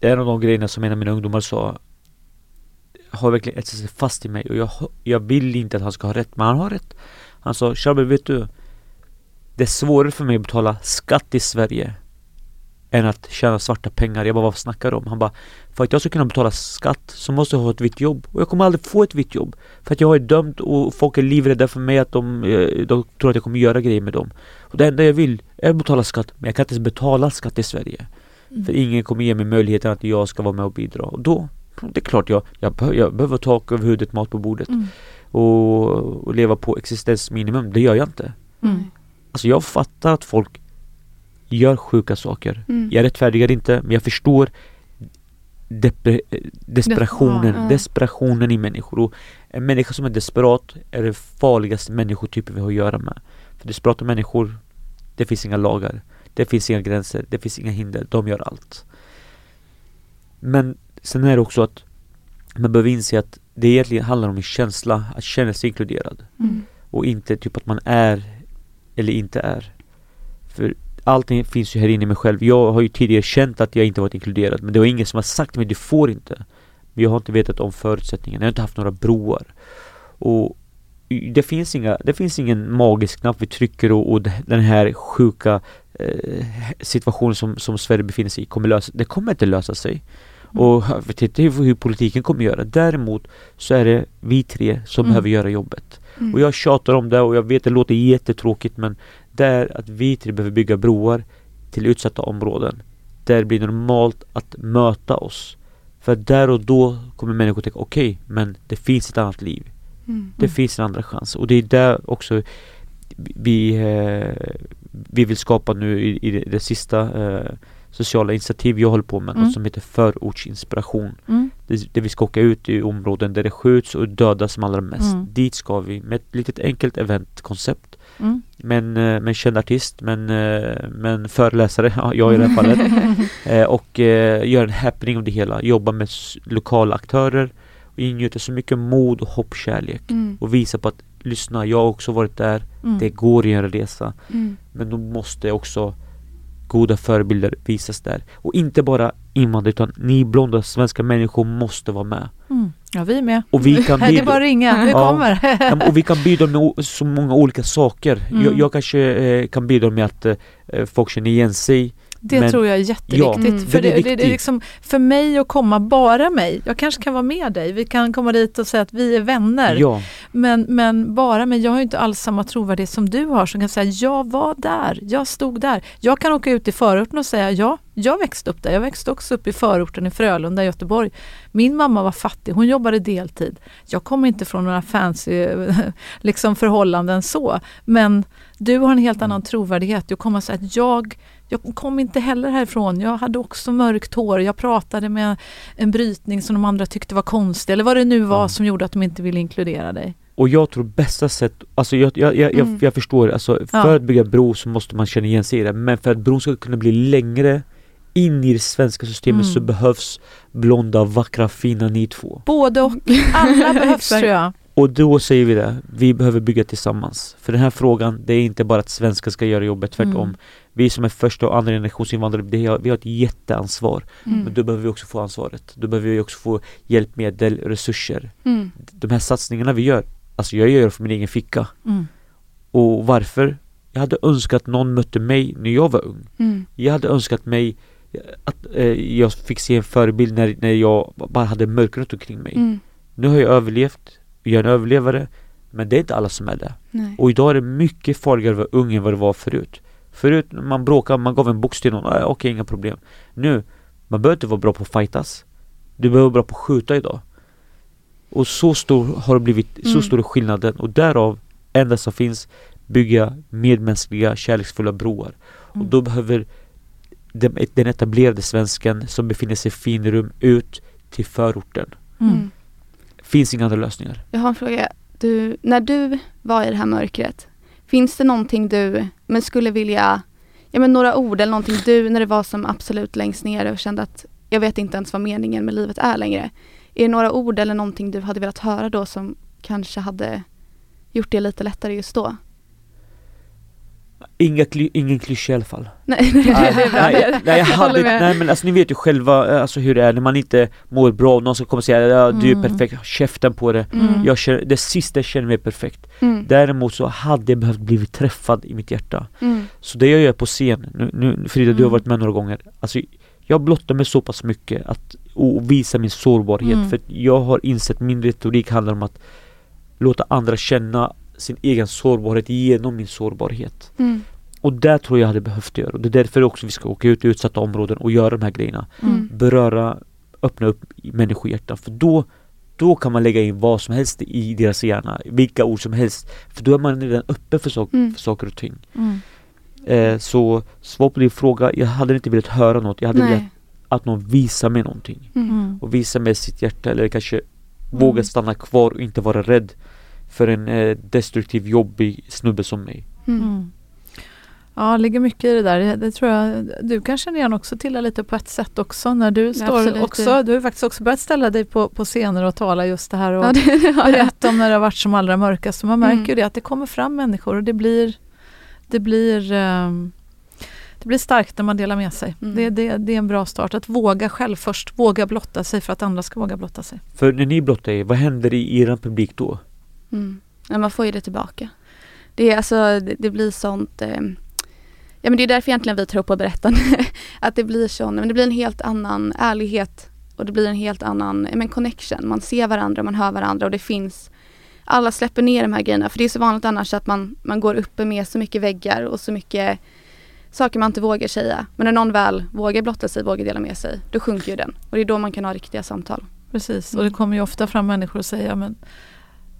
en av de grejerna som en av mina ungdomar sa har verkligen etsat sig fast i mig och jag, jag vill inte att han ska ha rätt, men han har rätt. Han sa, Shabbe vet du? Det är svårare för mig att betala skatt i Sverige än att tjäna svarta pengar. Jag bara, vad snackar du om? Han bara, för att jag ska kunna betala skatt så måste jag ha ett vitt jobb. Och jag kommer aldrig få ett vitt jobb. För att jag är dömd och folk är livrädda för mig att de, eh, de tror att jag kommer göra grejer med dem. Och det enda jag vill är att betala skatt. Men jag kan inte ens betala skatt i Sverige. För ingen kommer ge mig möjligheten att jag ska vara med och bidra. Och då, det är klart jag, jag, behöver, jag behöver tak över huvudet, mat på bordet. Mm. Och, och leva på existensminimum. Det gör jag inte. Mm. Alltså jag fattar att folk gör sjuka saker. Mm. Jag rättfärdigar inte, men jag förstår depre- eh, desperationen, Ja, ja. desperationen i människor. Och en människa som är desperat är den farligaste människotypen vi har att göra med. För desperata människor, det finns inga lagar, det finns inga gränser, det finns inga hinder, de gör allt. Men sen är det också att man behöver inse att det egentligen handlar om en känsla, att känna sig inkluderad. Mm. Och inte typ att man är eller inte är. För allting finns ju här inne i mig själv. Jag har ju tidigare känt att jag inte varit inkluderad men det var ingen som har sagt till mig du får inte. Men jag har inte vetat om förutsättningarna. Jag har inte haft några broar. Och det finns, inga, det finns ingen magisk knapp vi trycker och, och den här sjuka eh, situationen som, som Sverige befinner sig i kommer lösa Det kommer inte lösa sig. Och vi tittar ju på hur politiken kommer göra. Däremot så är det vi tre som Mm. behöver göra jobbet. Mm. Och jag tjatar om det och jag vet det låter jättetråkigt men det är att vi tre behöver bygga broar till utsatta områden. Där det blir normalt att möta oss. För där och då kommer människor tänka okej, men det finns ett annat liv. Mm. Det finns en andra chans. Och det är där också vi, eh, vi vill skapa nu i, i det, det sista eh, sociala initiativ jag håller på med, Mm. något som heter förortsinspiration. Mm. Det- Där vi ska åka ut i områden där det skjuts och dödas som allra mest. Mm. Dit ska vi med ett litet enkelt eventkoncept. Mm. Men, eh, med en känd artist, men, eh, men föreläsare, ja, jag i det här fallet. eh, och eh, göra en happening av det hela. Jobba med lokala aktörer. och ingjuta så mycket mod, hopp, kärlek Mm. och visa på att lyssna, jag har också varit där, Mm. det går att göra en resa Mm. men då måste också goda förebilder visas där. Och inte bara invandrare utan ni blonda svenska människor måste vara med. Mm. Ja, vi är med. Och vi kan Det är bidra, bara att ringa, vi Ja. kommer. Och vi kan bidra med så många olika saker. Mm. Jag, jag kanske eh, kan bidra med att eh, folk känner igen sig. Det Men- tror jag är jätteviktigt. Mm. För är det, det, det är liksom, för mig att komma bara mig, jag kanske kan vara med dig, vi kan komma dit och säga att vi är vänner. Ja, Men, men bara mig, jag har inte alls samma trovärdighet som du har som kan säga jag var där, jag stod där. Jag kan åka ut i förorten och säga ja, jag växte upp där. Jag växte också upp i förorten i Frölunda i Göteborg. Min mamma var fattig, hon jobbade deltid. Jag kommer inte från några fancy liksom förhållanden så. Men du har en helt annan trovärdighet. Du kommer att säga att jag, jag kom inte heller härifrån. Jag hade också mörkt hår. Jag pratade med en brytning som de andra tyckte var konstig. Eller vad det nu var Ja. som gjorde att de inte ville inkludera dig. och jag tror bästa sätt, alltså jag, jag, jag, Mm. jag, jag förstår, alltså Ja. för att bygga bro så måste man känna igen sig i det. Men för att bron ska kunna bli längre in i det svenska systemet Mm. så behövs blonda, vackra, fina ni två. Både och. Alla behövs tror jag. Och då säger vi det, vi behöver bygga tillsammans. För den här frågan, det är inte bara att svenskar ska göra jobbet, tvärtom. Mm. Vi som är första och andra generations invandrare, vi har ett jätteansvar. Mm. Men då behöver vi också få ansvaret. Då behöver vi också få hjälpmedel, resurser. Mm. De här satsningarna vi gör, alltså jag gör det för min egen ficka. Mm. Och varför? Jag hade önskat att någon mötte mig när jag var ung. Mm. Jag hade önskat mig att eh, jag fick se en förebild när, när jag bara hade mörkret omkring mig. Mm. Nu har jag överlevt, jag är en överlevare, men det är inte alla som är det. Nej. Och idag är det mycket farligare att vara ung än vad det var förut. Förut när man bråkade, man gav en box till någon, ah, okej inga problem. Nu, man behöver inte vara bra på att fightas. Du behöver vara bra på att skjuta idag. Och så stor har det blivit, så Mm. stor är skillnaden och därav, enda som finns, bygga medmänskliga, kärleksfulla broar. Och Mm. då behöver den, den etablerade svensken som befinner sig i finrum ut till förorten. Mm. Finns inga andra lösningar. Jag har en fråga. Du, när du var i det här mörkret, finns det någonting du men skulle vilja, ja men några ord eller någonting du när det var som absolut längst ner och kände att jag vet inte ens vad meningen med livet är längre. Är det några ord eller någonting du hade velat höra då som kanske hade gjort det lite lättare just då? Inga, kly, ingen klyscha i alla fall. Nej, nej, bra. nej, nej, jag hade, nej men alltså ni vet ju själva eh, alltså, hur det är när man inte mår bra och någon ska komma och säga ja, du är Mm. perfekt, käften på det. Mm. Jag känner, det sista jag känner mig perfekt. Mm. Däremot så hade jag behövt blivit träffad i mitt hjärta. Mm. Så det jag gör på scen, nu, nu Frida du har Mm. varit med några gånger, alltså jag blottar mig så pass mycket att och visa min sårbarhet Mm. för jag har insett min retorik handlar om att låta andra känna sin egen sårbarhet genom min sårbarhet. Mm. Och där tror jag hade behövt göra och det är därför också vi ska åka ut i utsatta områden och göra de här grejerna. Mm. Beröra, öppna upp människohjärtan för då då kan man lägga in vad som helst i deras hjärna, vilka ord som helst. För då är man redan öppen för, sak- Mm. för saker och ting. Mm. Eh, så svar på din fråga, jag hade inte velat höra något. Jag hade velat Nej. att någon visar mig någonting. Mm. Mm. Och visar mig sitt hjärta eller kanske våga stanna kvar och inte vara rädd för en eh, destruktiv, jobbig snubbe som mig. Mm. Mm. Ja, det ligger mycket i det där. Det, tror jag du kan känna igen också till lite på ett sätt också när du står absolut. också. Du har faktiskt också börjat ställa dig på, på scener och tala just det här och Ja, det, berätta om när det har varit som allra mörkast. Man märker Mm. ju det att det kommer fram människor och det blir det blir ehm, det blir starkt när man delar med sig. Mm. Det, det, det är en bra start. Att våga själv först, våga blotta sig för att andra ska våga blotta sig. För när ni blottar er, vad händer i er publik då? Mm. Ja, man får ju det tillbaka. Det, är alltså, det, det blir sånt eh, Ja men det är därför egentligen vi tror på berättande. att det blir sån, men det blir en helt annan ärlighet och det blir en helt annan men connection. Man ser varandra, man hör varandra och det finns alla släpper ner de här grejerna för det är så vanligt annars att man, man går uppe med så mycket väggar och så mycket saker man inte vågar säga. Men när någon väl vågar blotta sig, vågar dela med sig, då sjunker ju den. Och det är då man kan ha riktiga samtal. Precis, och Mm. det kommer ju ofta fram människor och säger men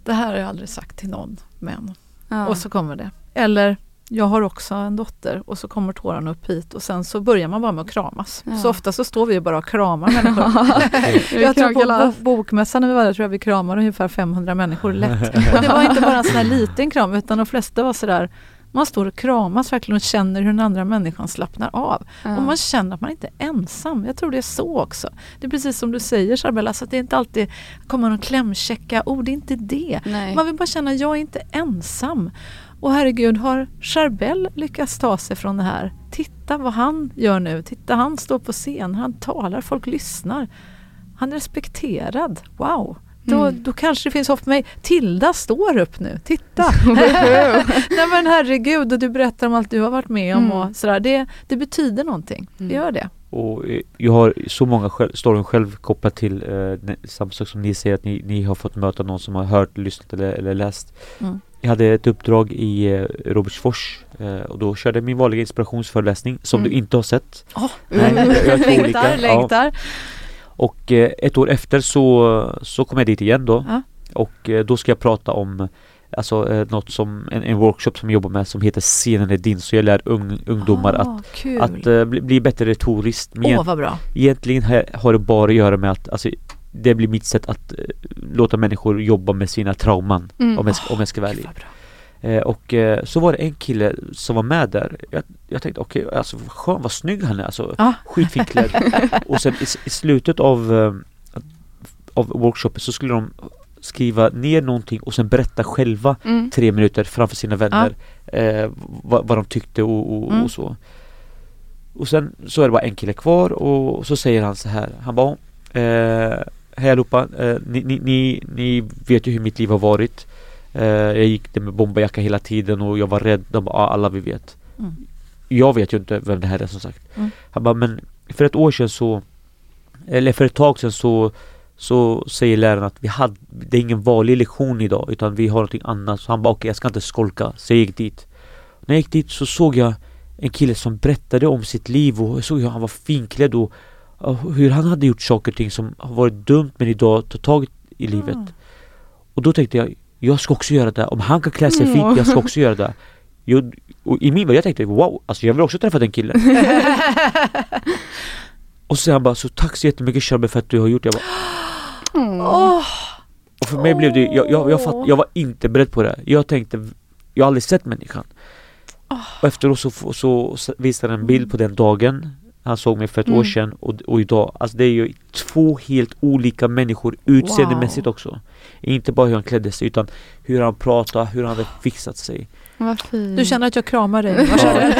det här har jag aldrig sagt till någon men. Ja. Och så kommer det. Eller jag har också en dotter och så kommer tårarna upp hit och sen så börjar man bara med att kramas. Ja. Så ofta så står vi ju bara och kramar människor. Jag tror på bo- bokmässan när vi var där tror jag vi kramade ungefär 500 människor lätt. Och det var inte bara en sån här liten kram utan de flesta var sådär Man står och kramas verkligen och känner hur den andra människan slappnar av. Ja. Och man känner att man inte är ensam. Jag tror det är så också. Det är precis som du säger Charbel, alltså att det är inte alltid kommer någon klämkäcka ord, det är inte det. Nej. Man vill bara känna att jag är inte ensam. Och herregud, har Charbel lyckats ta sig från det här? Titta vad han gör nu. Titta, han står på scen, han talar, folk lyssnar. Han är respekterad. Wow! Då, Mm. då kanske det finns hopp för mig. Tilda står upp nu, titta! Nej men herregud, och du berättar om allt du har varit med om Mm. och sådär. Det, det betyder någonting. Det gör det. Och eh, jag har så många storyn själv kopplat till eh, samma sak som ni säger att ni, ni har fått möta någon som har hört, lyssnat eller, eller läst. Mm. Jag hade ett uppdrag i eh, Robertsfors eh, och då körde jag min vanliga inspirationsföreläsning som Mm. du inte har sett. Oh, Nej, jag- jag två olika. längtar, Ja. Och eh, ett år efter så, så kom jag dit igen då. Ja. Och eh, då ska jag prata om Alltså eh, något som, en, en workshop som jag jobbar med som heter Scenen är din. Så jag lär ung, ungdomar att, kul. att eh, bli, bli bättre retorist. Men Åh, vad bra. Egentligen har, det bara att göra med att alltså, det blir mitt sätt att låta människor jobba med sina trauman. Mm. Om, jag, om jag ska vara ärlig. Eh, och eh, så var det en kille som var med där. Jag, jag tänkte okej, alltså vad skön, vad snygg han är. Alltså, Ja. Skitfint klädd. och sen i, i slutet av, eh, av workshopen så skulle de skriva ner någonting och sen berätta själva Mm. tre minuter framför sina vänner eh, vad, vad de tyckte och, och, Mm. och så. Och sen så är det bara en kille kvar och så säger han så här. Han bara Hej allihopa, ni, ni, ni, ni vet ju hur mitt liv har varit. Eh, jag gick där med bomberjacka hela tiden och jag var rädd. De bara, "Ja, alla vi vet. Mm. Jag vet ju inte vem det här är som sagt. Mm. Han bara, men för ett år sedan så Eller för ett tag sedan så Så säger läraren att vi hade Det är ingen vanlig lektion idag utan vi har någonting annat. Så han bara, okej jag ska inte skolka. Så jag gick dit. När jag gick dit så såg jag En kille som berättade om sitt liv och jag såg hur han var finklädd och och hur han hade gjort saker och ting som har varit dumt men idag tar tag i livet. Mm. Och då tänkte jag, jag ska också göra det. Om han kan klä sig fint, jag ska också göra det. Jag, och I min värld, jag tänkte wow, alltså jag vill också träffa den killen. och så säger han bara, så tack så jättemycket Shabbe för att du har gjort det. Jag bara, Åh, och för mig blev det, jag, jag, jag, fatt, jag var inte beredd på det. Jag tänkte, jag har aldrig sett människan. Och efteråt så, så, så visade han en bild på den dagen han såg mig för ett år Mm. sedan och, och idag. Alltså det är ju två helt olika människor utseendemässigt också. Inte bara hur han klädde sig utan hur han pratade, hur han hade fixat sig. Vad fint. du känner att jag kramar dig. Ja,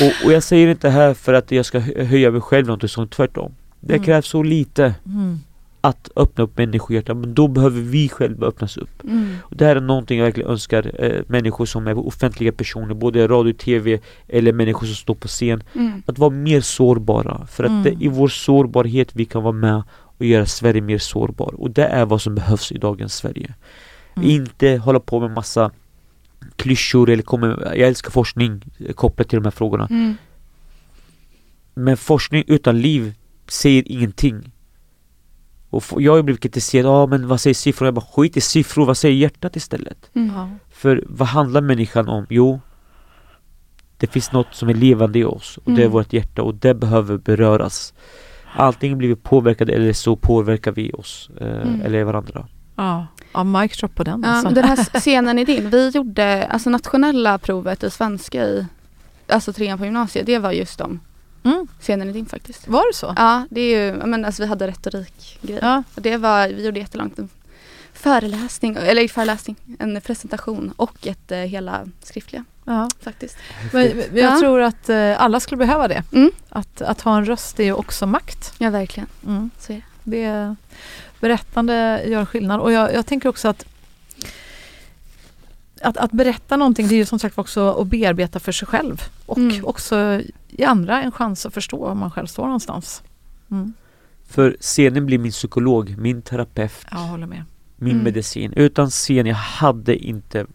och, och jag säger inte här för att jag ska hö- höja mig själv någonting sånt, tvärtom. Det Mm. krävs så lite Mm. att öppna upp människohjärtan men då behöver vi själva öppnas upp. Mm. Och det här är någonting jag verkligen önskar eh, människor som är offentliga personer, både radio, tv eller människor som står på scen, Mm. att vara mer sårbara. För att Mm. det är i vår sårbarhet vi kan vara med och göra Sverige mer sårbar. Och det är vad som behövs i dagens Sverige. Mm. Inte hålla på med massa klyschor eller komma Jag älskar forskning eh, kopplat till de här frågorna. Mm. Men forskning utan liv säger ingenting. Och jag har blivit kritiserad, ja men vad säger siffror? Jag bara skit i siffror, vad säger hjärtat istället? Mm. För vad handlar människan om? Jo, det finns något som är levande i oss och det är Mm. vårt hjärta och det behöver beröras. Antingen blir vi påverkade eller så påverkar vi oss eh, Mm. eller varandra. Ja. ja, mic drop på den Ja, alltså. den här scenen är din. Vi gjorde alltså nationella provet i svenska i alltså trean på gymnasiet. Det var just om Mm. scenen är din faktiskt. Var det så? Ja, det är ju, men alltså vi hade retorikgrej. Ja. Och det var, vi gjorde jättelångt en föreläsning, eller föreläsning, en presentation och ett eh, hela skriftliga ja. faktiskt. Men, men jag Ja. tror att eh, alla skulle behöva det. Mm. Att, att ha en röst är ju också makt. Ja, verkligen. Mm. Så är det. Det berättande gör skillnad och jag, jag tänker också att att, att berätta någonting det är ju som sagt också att bearbeta för sig själv och Mm. också ge andra en chans att förstå var man själv står någonstans. Mm. För scenen blir min psykolog, min terapeut, Jag håller med. min Mm. medicin. Utan scen, jag hade inte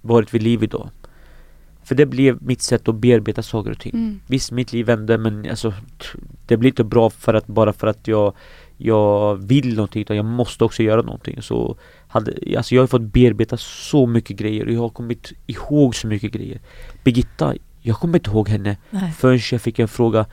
varit vid liv idag. För det blev mitt sätt att bearbeta saker och ting. Mm. Visst, mitt liv vände men alltså Det blir inte bra för att bara för att jag Jag vill någonting utan jag måste också göra någonting så hade, Alltså jag har fått bearbeta så mycket grejer och jag har kommit ihåg så mycket grejer Birgitta, jag kommer inte ihåg henne Nej. förrän jag fick en fråga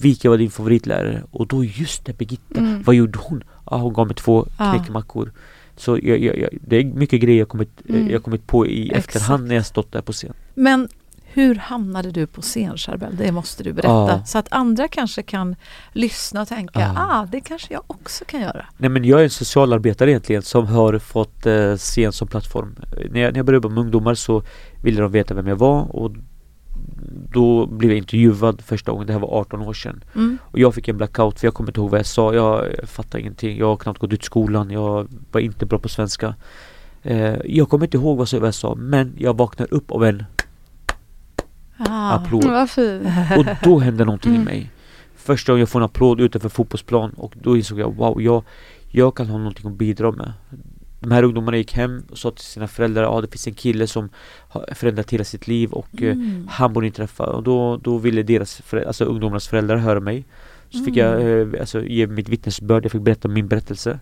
Vilka var din favoritlärare? Och då just det Birgitta, Mm. vad gjorde hon? Ja, hon gav mig två Ja. knäckemackor Så jag, jag, jag, det är mycket grejer jag kommit, eh, Mm. jag kommit på i Exakt. efterhand när jag stått där på scen. Men hur hamnade du på scen Charbel? Det måste du berätta. Ja. Så att andra kanske kan lyssna och tänka, Ja. ah det kanske jag också kan göra. Nej men jag är en socialarbetare egentligen som har fått eh, scen som plattform. När jag, när jag började jobba med ungdomar så ville de veta vem jag var och då blev jag intervjuad första gången, det här var 18 år sedan. Mm. Och jag fick en blackout för jag kommer inte ihåg vad jag sa, jag fattar ingenting, jag har knappt gått ut skolan, jag var inte bra på svenska. Eh, jag kommer inte ihåg vad jag sa men jag vaknar upp av en Ah. applåd. Och då hände någonting Mm. i mig. Första gången jag får en applåd utanför fotbollsplan och då insåg jag wow, jag, jag kan ha någonting att bidra med. De här ungdomarna gick hem och sa till sina föräldrar, ja ah, det finns en kille som har förändrat hela sitt liv och eh, Mm. han borde ni träffa. Och då, då ville deras, förä- alltså ungdomarnas föräldrar höra mig. Så fick jag Mm. eh, alltså, ge mitt vittnesbörd, jag fick berätta min berättelse.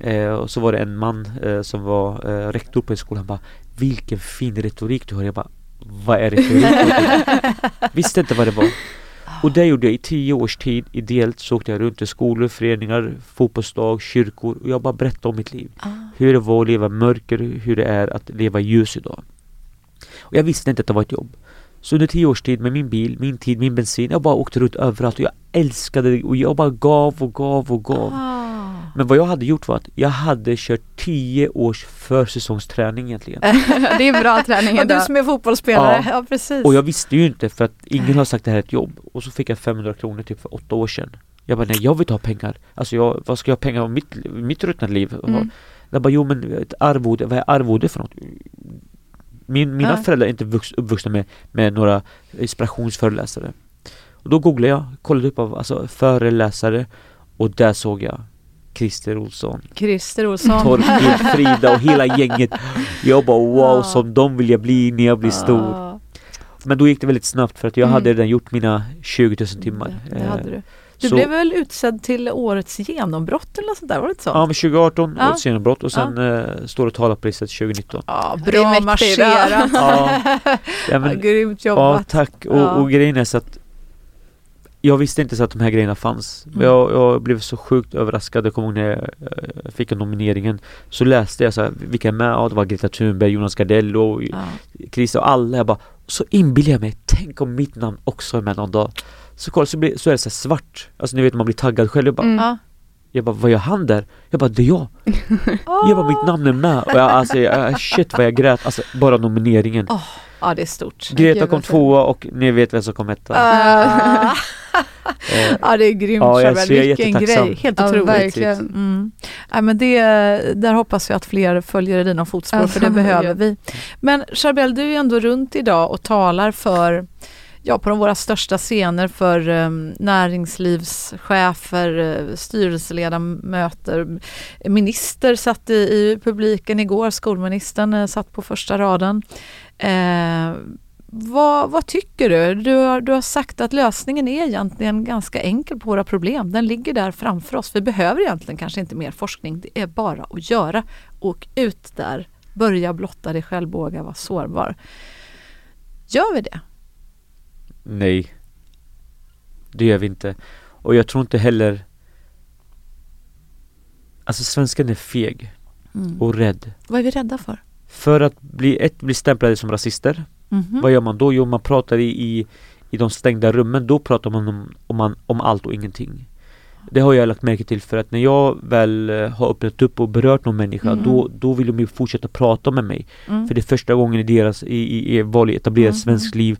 Eh, och så var det en man eh, som var eh, rektor på en skola, han bara Vilken fin retorik du har. Jag bara Vad är retorik? Visste inte vad det var. Och det gjorde jag i tio års tid ideellt så åkte jag runt till skolor, föreningar, fotbollsdag, kyrkor och jag bara berättade om mitt liv. Ah. Hur det var att leva mörker, hur det är att leva ljus idag. Och jag visste inte att det var ett jobb. Så under tio års tid med min bil, min tid, min bensin, jag bara åkte runt överallt och jag älskade det och jag bara gav och gav och gav. Ah. Men vad jag hade gjort var att jag hade kört tio års försäsongsträning egentligen. Det är bra träning Och du idag. som är fotbollsspelare, Ja. ja, precis. Och jag visste ju inte för att ingen har sagt det här är ett jobb. Och så fick jag 500 kronor typ för åtta år sedan. Jag bara nej jag vill ha pengar. Alltså jag, vad ska jag ha pengar om mitt, mitt ruttna liv? Mm. Jag bara jo men ett arvode, vad är arvode för något? Min, mina Ja. föräldrar är inte vux, uppvuxna med, med några inspirationsföreläsare. Och då googlade jag, kollade upp av alltså, föreläsare och där såg jag Christer Olsson, Christer Olsson. Torkild, Frida och hela gänget. Jag bara wow, Ja. som de vill jag bli när jag blir stor. Men då gick det väldigt snabbt för att jag Mm. hade redan gjort mina 20 000 timmar. Det, det Eh, hade du. Du så- blev väl utsedd till årets genombrott eller något sånt där, var det inte så? Ja men 2018 Ja. årets genombrott och sen eh, står och talarpriset 2019. Ja, bra marscherat. Ja, ja, Ja, men, grymt ja jobbat. tack. Och, Ja. och grejen är så att jag visste inte så att de här grejerna fanns. Mm. Jag, jag blev så sjukt överraskad. Jag kommer ihåg när jag eh, fick nomineringen. Så läste jag så här, vilka är med? Ja, det var Greta Thunberg, Jonas Gardell och Ja. Christer och alla. Jag bara, så inbillar jag mig, tänk om mitt namn också är med någon dag. Så kolla, så, blir, så är det så här svart. Alltså ni vet man blir taggad själv. Jag bara, Mm. Ja. jag bara vad gör han där? Jag bara, det är jag. Jag bara, mitt namn är med. Och jag, alltså, jag, shit vad jag grät. Alltså bara nomineringen. Åh, ja, det är stort. Greta Gud, kom tvåa och ni vet vem som kom etta. Ah. Eh, ja, det är grymt Ja, jag- jag är Vilken grej. Helt Ja, otroligt. verkligen. Mm. Ja, men det, där hoppas vi att fler följer i dina fotspår Alltså, för det behöver ja. vi. Men Charbel, du är ändå runt idag och talar för Ja, på de våra största scener för um, näringslivschefer, uh, styrelseledamöter. Minister satt i, i publiken igår, skolministern uh, satt på första raden. Eh, vad, vad tycker du? Du har, du har sagt att lösningen är egentligen ganska enkel på våra problem. Den ligger där framför oss. Vi behöver egentligen kanske inte mer forskning. Det är bara att göra. Åk ut där. Börja blotta dig själv, våga vara sårbar. Gör vi det? nej. Det gör vi inte. Och jag tror inte heller Alltså svenskan är feg Mm. och rädd. Vad är vi rädda för? För att bli, ett, bli stämplade som rasister. Mhm. Vad gör man då? Jo, man pratar i, i, i de stängda rummen. Då pratar man om, om, man, om allt och ingenting. Det har jag lagt märke till för att när jag väl eh, har öppnat upp och berört någon människa Mm. då, då vill de ju fortsätta prata med mig. Mm. För det är första gången i deras, i, i, i vanligt etablerat Mm. svenskt liv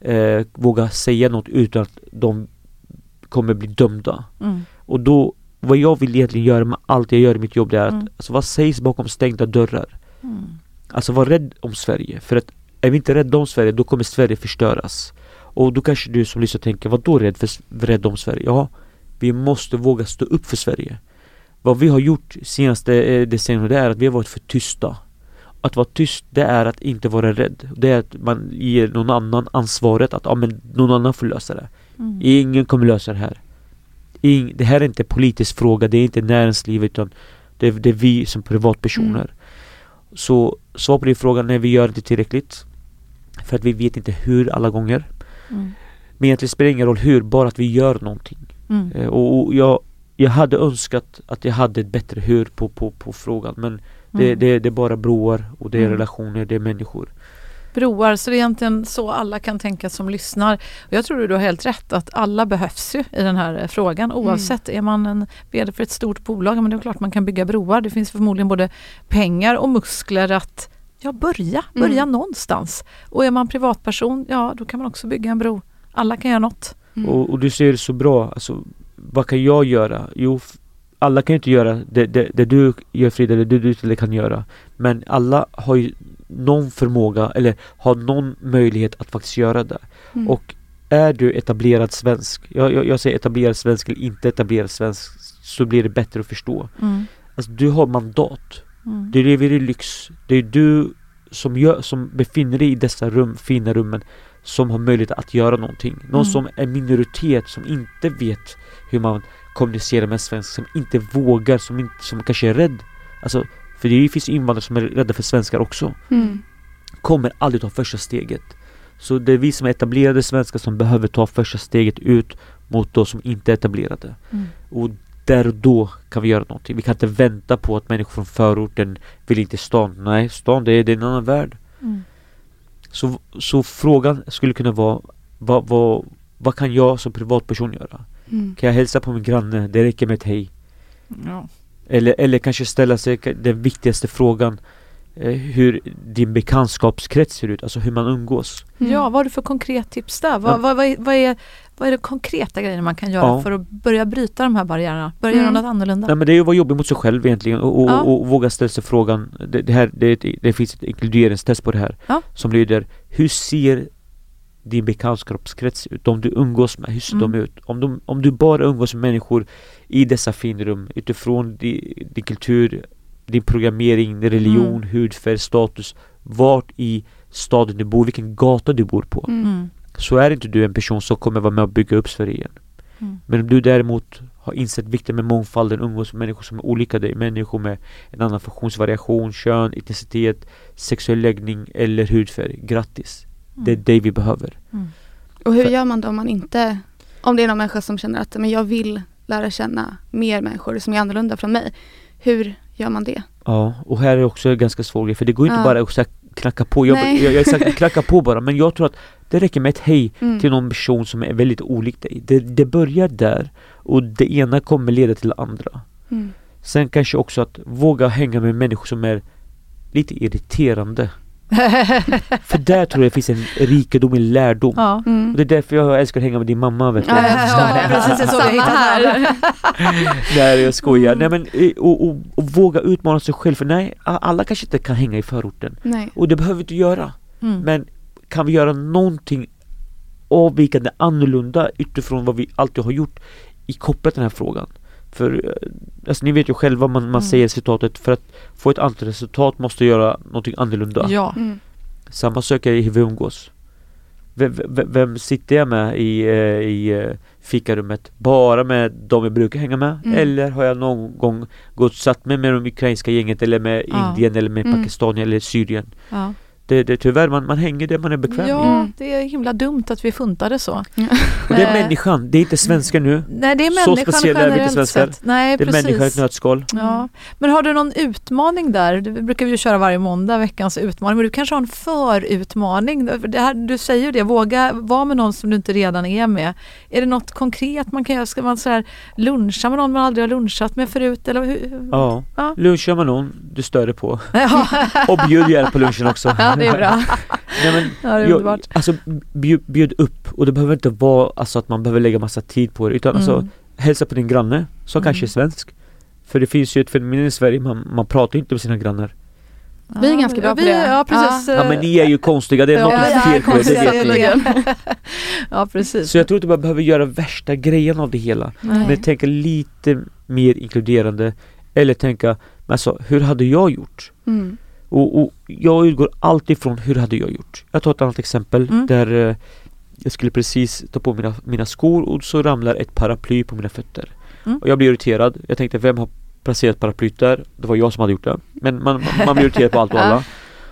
eh, våga säga något utan att de kommer bli dömda. Mm. Och då, vad jag vill egentligen göra med allt jag gör i mitt jobb det är att, Mm. alltså vad sägs bakom stängda dörrar? Mm. Alltså var rädd om Sverige. För att är vi inte rädda om Sverige, då kommer Sverige förstöras. Och då kanske du som lyssnar tänker, vad då rädd, för, rädd om Sverige? Ja, vi måste våga stå upp för Sverige. Vad vi har gjort senaste eh, decennierna, det är att vi har varit för tysta. Att vara tyst, det är att inte vara rädd. Det är att man ger någon annan ansvaret att, ja men någon annan får lösa det. Mm. Ingen kommer lösa det här. Ing, det här är inte en politisk fråga, det är inte näringslivet utan det är, det är vi som privatpersoner. Så svar på din fråga, nej vi gör inte tillräckligt. För att vi vet inte hur alla gånger. Mm. Men egentligen spelar det ingen roll hur, bara att vi gör någonting. Mm. Eh, och, och jag, jag hade önskat att jag hade ett bättre hur på, på, på frågan men det, Mm. det, det är bara broar och det är Mm. relationer, det är människor. Broar. Så det är egentligen så alla kan tänka som lyssnar. Och jag tror du har helt rätt att alla behövs ju i den här eh, frågan oavsett. Är man en vd för ett stort bolag, men det är klart man kan bygga broar. Det finns förmodligen både pengar och muskler att ja, börja, börja Mm. någonstans. Och är man privatperson, ja då kan man också bygga en bro. Alla kan göra något. Mm. Och, och du ser det så bra, alltså vad kan jag göra? Jo, alla kan ju inte göra det, det, det du gör Frida, det du, du kan göra. Men alla har ju någon förmåga eller har någon möjlighet att faktiskt göra det. Mm. Och är du etablerad svensk, jag, jag, jag säger etablerad svensk eller inte etablerad svensk, så blir det bättre att förstå. Mm. Alltså du har mandat. Mm. Du lever i lyx. Det är du som, gör, som befinner dig i dessa rum, fina rummen som har möjlighet att göra någonting. Någon Mm. som är minoritet, som inte vet hur man kommunicerar med svensk, som inte vågar, som, inte, som kanske är rädd. Alltså, för det finns invandrare som är rädda för svenskar också. Mm. Kommer aldrig ta första steget. Så det är vi som är etablerade svenskar som behöver ta första steget ut mot de som inte är etablerade. Mm. Och där och då kan vi göra någonting. Vi kan inte vänta på att människor från förorten vill inte stan. Nej, stan det är, det är en annan värld. Mm. Så, så frågan skulle kunna vara vad, vad, vad kan jag som privatperson göra? Mm. Kan jag hälsa på min granne? Det räcker med ett hej. Ja. Eller, eller kanske ställa sig den viktigaste frågan eh, hur din bekantskapskrets ser ut, alltså hur man umgås. Mm. ja, vad har du för konkret tips där? Vad, Ja. vad, vad, är, vad, är, vad är det konkreta grejer man kan göra Ja. för att börja bryta de här barriärerna? Börja Mm. göra något annorlunda? Nej men det är ju att vara jobbig mot sig själv egentligen och, och, Ja. och, våga ställa sig frågan det, det, här, det, det finns ett inkluderingstest på det här Ja. Som lyder Hur ser din bekantskapskrets ut? De du umgås med, hur ser Mm. de ut? Om, de, om du bara umgås med människor i dessa finrum utifrån din, din kultur, din programmering, din religion, Mm. hudfärg, status Vart i staden du bor, vilken gata du bor på Mm. Mm. Så är inte du en person som kommer vara med och bygga upp Sverige igen Mm. men om du däremot har insett vikten med mångfalden, umgås med människor som är olika dig, människor med en annan funktionsvariation, kön, etnicitet, sexuell läggning eller hudfärg, grattis! Det är det vi behöver. Mm. Och hur För- gör man då om man inte, om det är någon människa som känner att men jag vill lära känna mer människor som är annorlunda från mig. Hur gör man det? Ja, och här är också en ganska svår grej, för det går inte Ja. bara att knacka på, jag, Nej. jag, jag sagt knacka på bara, men jag tror att det räcker med ett hej Mm. till någon person som är väldigt olik dig. Det, det börjar där, och det ena kommer leda till det andra. Mm. Sen kanske också att våga hänga med människor som är lite irriterande. För där tror jag det finns en rikedom i lärdom. ja. Och Mm. det är därför jag älskar att hänga med din mamma vet du. Ja, jag förstår Ja, det. precis, jag såg det. Här. Nej jag skojar. Mm. Nej, men, eh, och, och, och våga utmana sig själv. För nej, alla kanske inte kan hänga i förorten. Nej. Och det behöver vi inte göra. Mm. Men kan vi göra någonting avvikande annorlunda utifrån vad vi alltid har gjort i kopplat till den här frågan? För eh, alltså, ni vet ju själva, man, man Mm. säger citatet för att få ett annat resultat måste göra någonting annorlunda. ja. Mm. Samma sak är i hur vi umgås. Vem, vem, vem sitter jag med i, eh, i eh, fikarummet? Bara med de jag brukar hänga med? Mm. Eller har jag någon gång gått satt mig med de ukrainska gänget eller med Ja. Indien eller med Mm. Pakistan eller Syrien? Ja. Det, det, tyvärr, man, man hänger där man är bekväm i. ja, Mm. det är himla dumt att vi funtade så. Och det är Eh, människan, det är inte svenskar nu. Nej, det är Så människan speciella är vi inte svenskar. sett. Nej, Det är människan i ett nötskal. Ja. Men har du någon utmaning där? Det brukar vi ju köra varje måndag, veckans utmaning. Men du kanske har en förutmaning? För Det här, du säger ju det, våga vara med någon som du inte redan är med. Är det något konkret man kan göra? Ska man så här luncha med någon man aldrig har lunchat med förut? Eller hur? Ja. Ja. Lunchar med någon du stör dig på. Ja, Och bjud gärna på lunchen också. ja, det är bra. Nej, men, Ja, det är jag, underbart. alltså bjud, bjud upp och det behöver inte vara alltså, att man behöver lägga massa tid på det utan alltså Mm. hälsa på din granne som Mm. kanske är svensk. För det finns ju ett fenomen i Sverige, man, man pratar inte med sina grannar. Vi är ganska bra på vi, det. Ja, precis. Ja men ni är ju konstiga, det är Ja, något fel på er, det vet ni. Ja, precis. Så jag tror inte man behöver göra värsta grejen av det hela. Nej. Men tänka lite mer inkluderande. Eller tänka, men alltså hur hade jag gjort? Mm. Och, och jag utgår alltid från hur hade jag gjort? Jag tar ett annat exempel Mm. där eh, jag skulle precis ta på mina, mina skor och så ramlar ett paraply på mina fötter. Mm. Och jag blir irriterad. Jag tänkte vem har placerat paraplyt där? Det var jag som hade gjort det. Men man, man, man blir irriterad på allt och alla.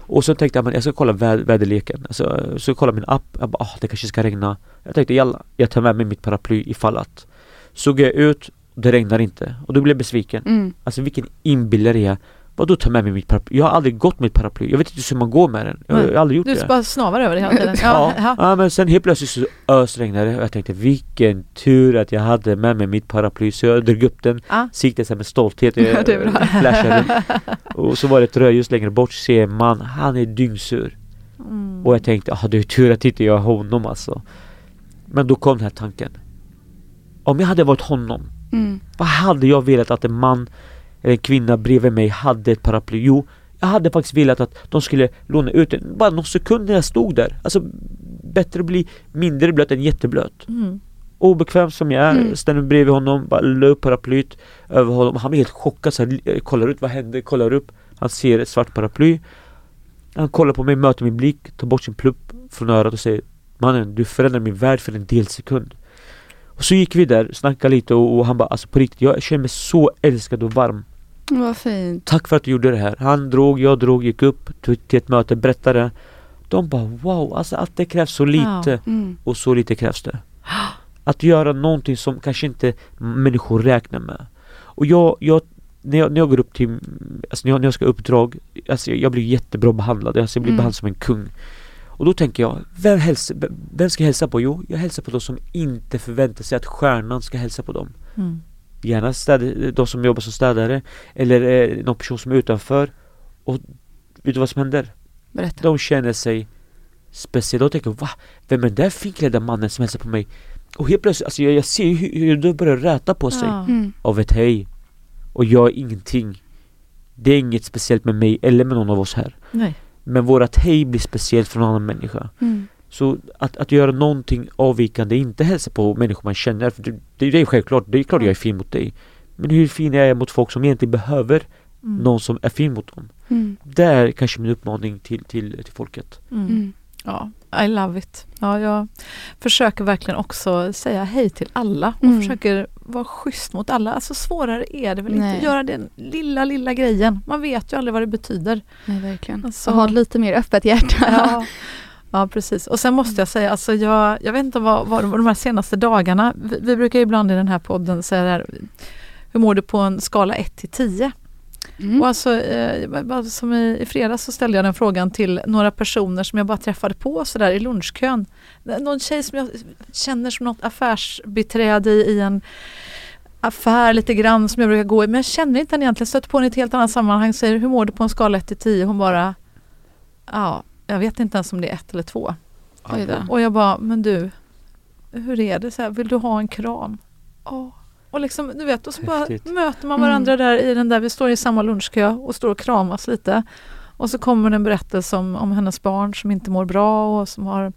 Och så tänkte jag men jag ska kolla vä väderleken. Alltså, så jag kollade min app. Jag bara, ah, det kanske ska regna. Jag tänkte jalla, jag tar med mig mitt paraply ifall att. Så går jag ut Det regnar inte. Och då blev jag besviken. Mm. Alltså vilken inbillare jag är. Vadå ta med mig mitt paraply? Jag har aldrig gått med ett paraply. Jag vet inte hur man går med den. Jag har aldrig gjort Du det. bara snavar över det hela tiden. Ja, Ja, men sen helt plötsligt så ösregnade det och jag tänkte vilken tur att jag hade med mig mitt paraply så jag drog upp den, siktade sig med stolthet, Ja, jag det är bra. flashade och så var det ett rödljus längre bort, ser man, han är dyngsur Mm. och jag tänkte, ah, det är tur att inte jag är honom alltså Men då kom den här tanken Om jag hade varit honom, Mm. vad hade jag velat att en man en kvinna bredvid mig hade ett paraply? Jo, jag hade faktiskt velat att de skulle låna ut den bara någon sekund när jag stod där. Alltså bättre att bli mindre blöt än jätteblöt. Mm. Obekväm som jag är, Mm. ställer mig bredvid honom, bara la upp paraplyt över honom. Han blir helt chockad, så här, eh, kollar ut, vad händer? Kollar upp. Han ser ett svart paraply. Han kollar på mig, möter min blick, tar bort sin plupp från örat och säger Mannen, du förändrar min värld för en delsekund. Och så gick vi där, snackade lite och, och han bara alltså på riktigt, jag känner mig så älskad och varm. Vad fint. Tack för att du gjorde det här. Han drog, jag drog, gick upp till, ett möte, berättade. De bara wow, alltså att det krävs så lite Mm. och så lite krävs det. Att göra någonting som kanske inte människor räknar med. Och jag, jag när jag, när jag går upp till, alltså när jag, när jag ska uppdrag, alltså jag, jag blir jättebra behandlad, alltså jag blir Mm. behandlad som en kung. Och då tänker jag, vem, hälsa, vem ska jag hälsa på? Jo, jag hälsar på de som inte förväntar sig att stjärnan ska hälsa på dem. Mm. Gärna städ, de som jobbar som städare eller eh, någon person som är utanför. Och vet du vad som händer? Berätta. De känner sig speciella och tänker va? Vem är den där finklädda mannen som hälsar på mig? Och helt plötsligt, alltså jag, jag ser hur, hur de börjar räta på sig Ja. Mm. av ett hej. Och jag är ingenting. Det är inget speciellt med mig eller med någon av oss här. Nej. Men vårat hej blir speciellt för någon annan människa. Mm. Så att, att göra någonting avvikande, inte hälsa på människor man känner, för det, det, är självklart, det är klart jag är fin mot dig. Men hur fin är jag mot folk som egentligen behöver Mm. någon som är fin mot dem? Mm. Det är kanske min uppmaning till, till, till folket. Mm. Mm. Ja, I love it. Ja, jag försöker verkligen också säga hej till alla och Mm. försöker vara schysst mot alla. Alltså svårare är det väl Nej. inte. Göra den lilla, lilla grejen. Man vet ju aldrig vad det betyder. Nej, verkligen. Alltså- Och ha lite mer öppet hjärta. Ja, ja precis. Och sen måste jag säga, alltså jag, jag vet inte vad, vad de här senaste dagarna, vi, vi brukar ju ibland i den här podden säga det här, hur mår du på en skala 1 till 10? Mm. Och alltså, eh, som i, i fredags så ställde jag den frågan till några personer som jag bara träffade på sådär i lunchkön. Någon tjej som jag känner som något affärsbiträde i, i en affär lite grann som jag brukar gå i. Men jag känner inte henne egentligen. Stöter på henne i ett helt annat sammanhang. Säger hur mår du på en skala 1 till 10? Hon bara Ja, jag vet inte ens om det är ett eller två. Och jag bara, men du, hur är det? Så här, vill du ha en kram? Ja. Och liksom, du vet, och så bara Häftigt. möter man varandra där i den där, vi står i samma lunchkö och står och kramas lite. Och så kommer det en berättelse om, om hennes barn som inte mår bra och som har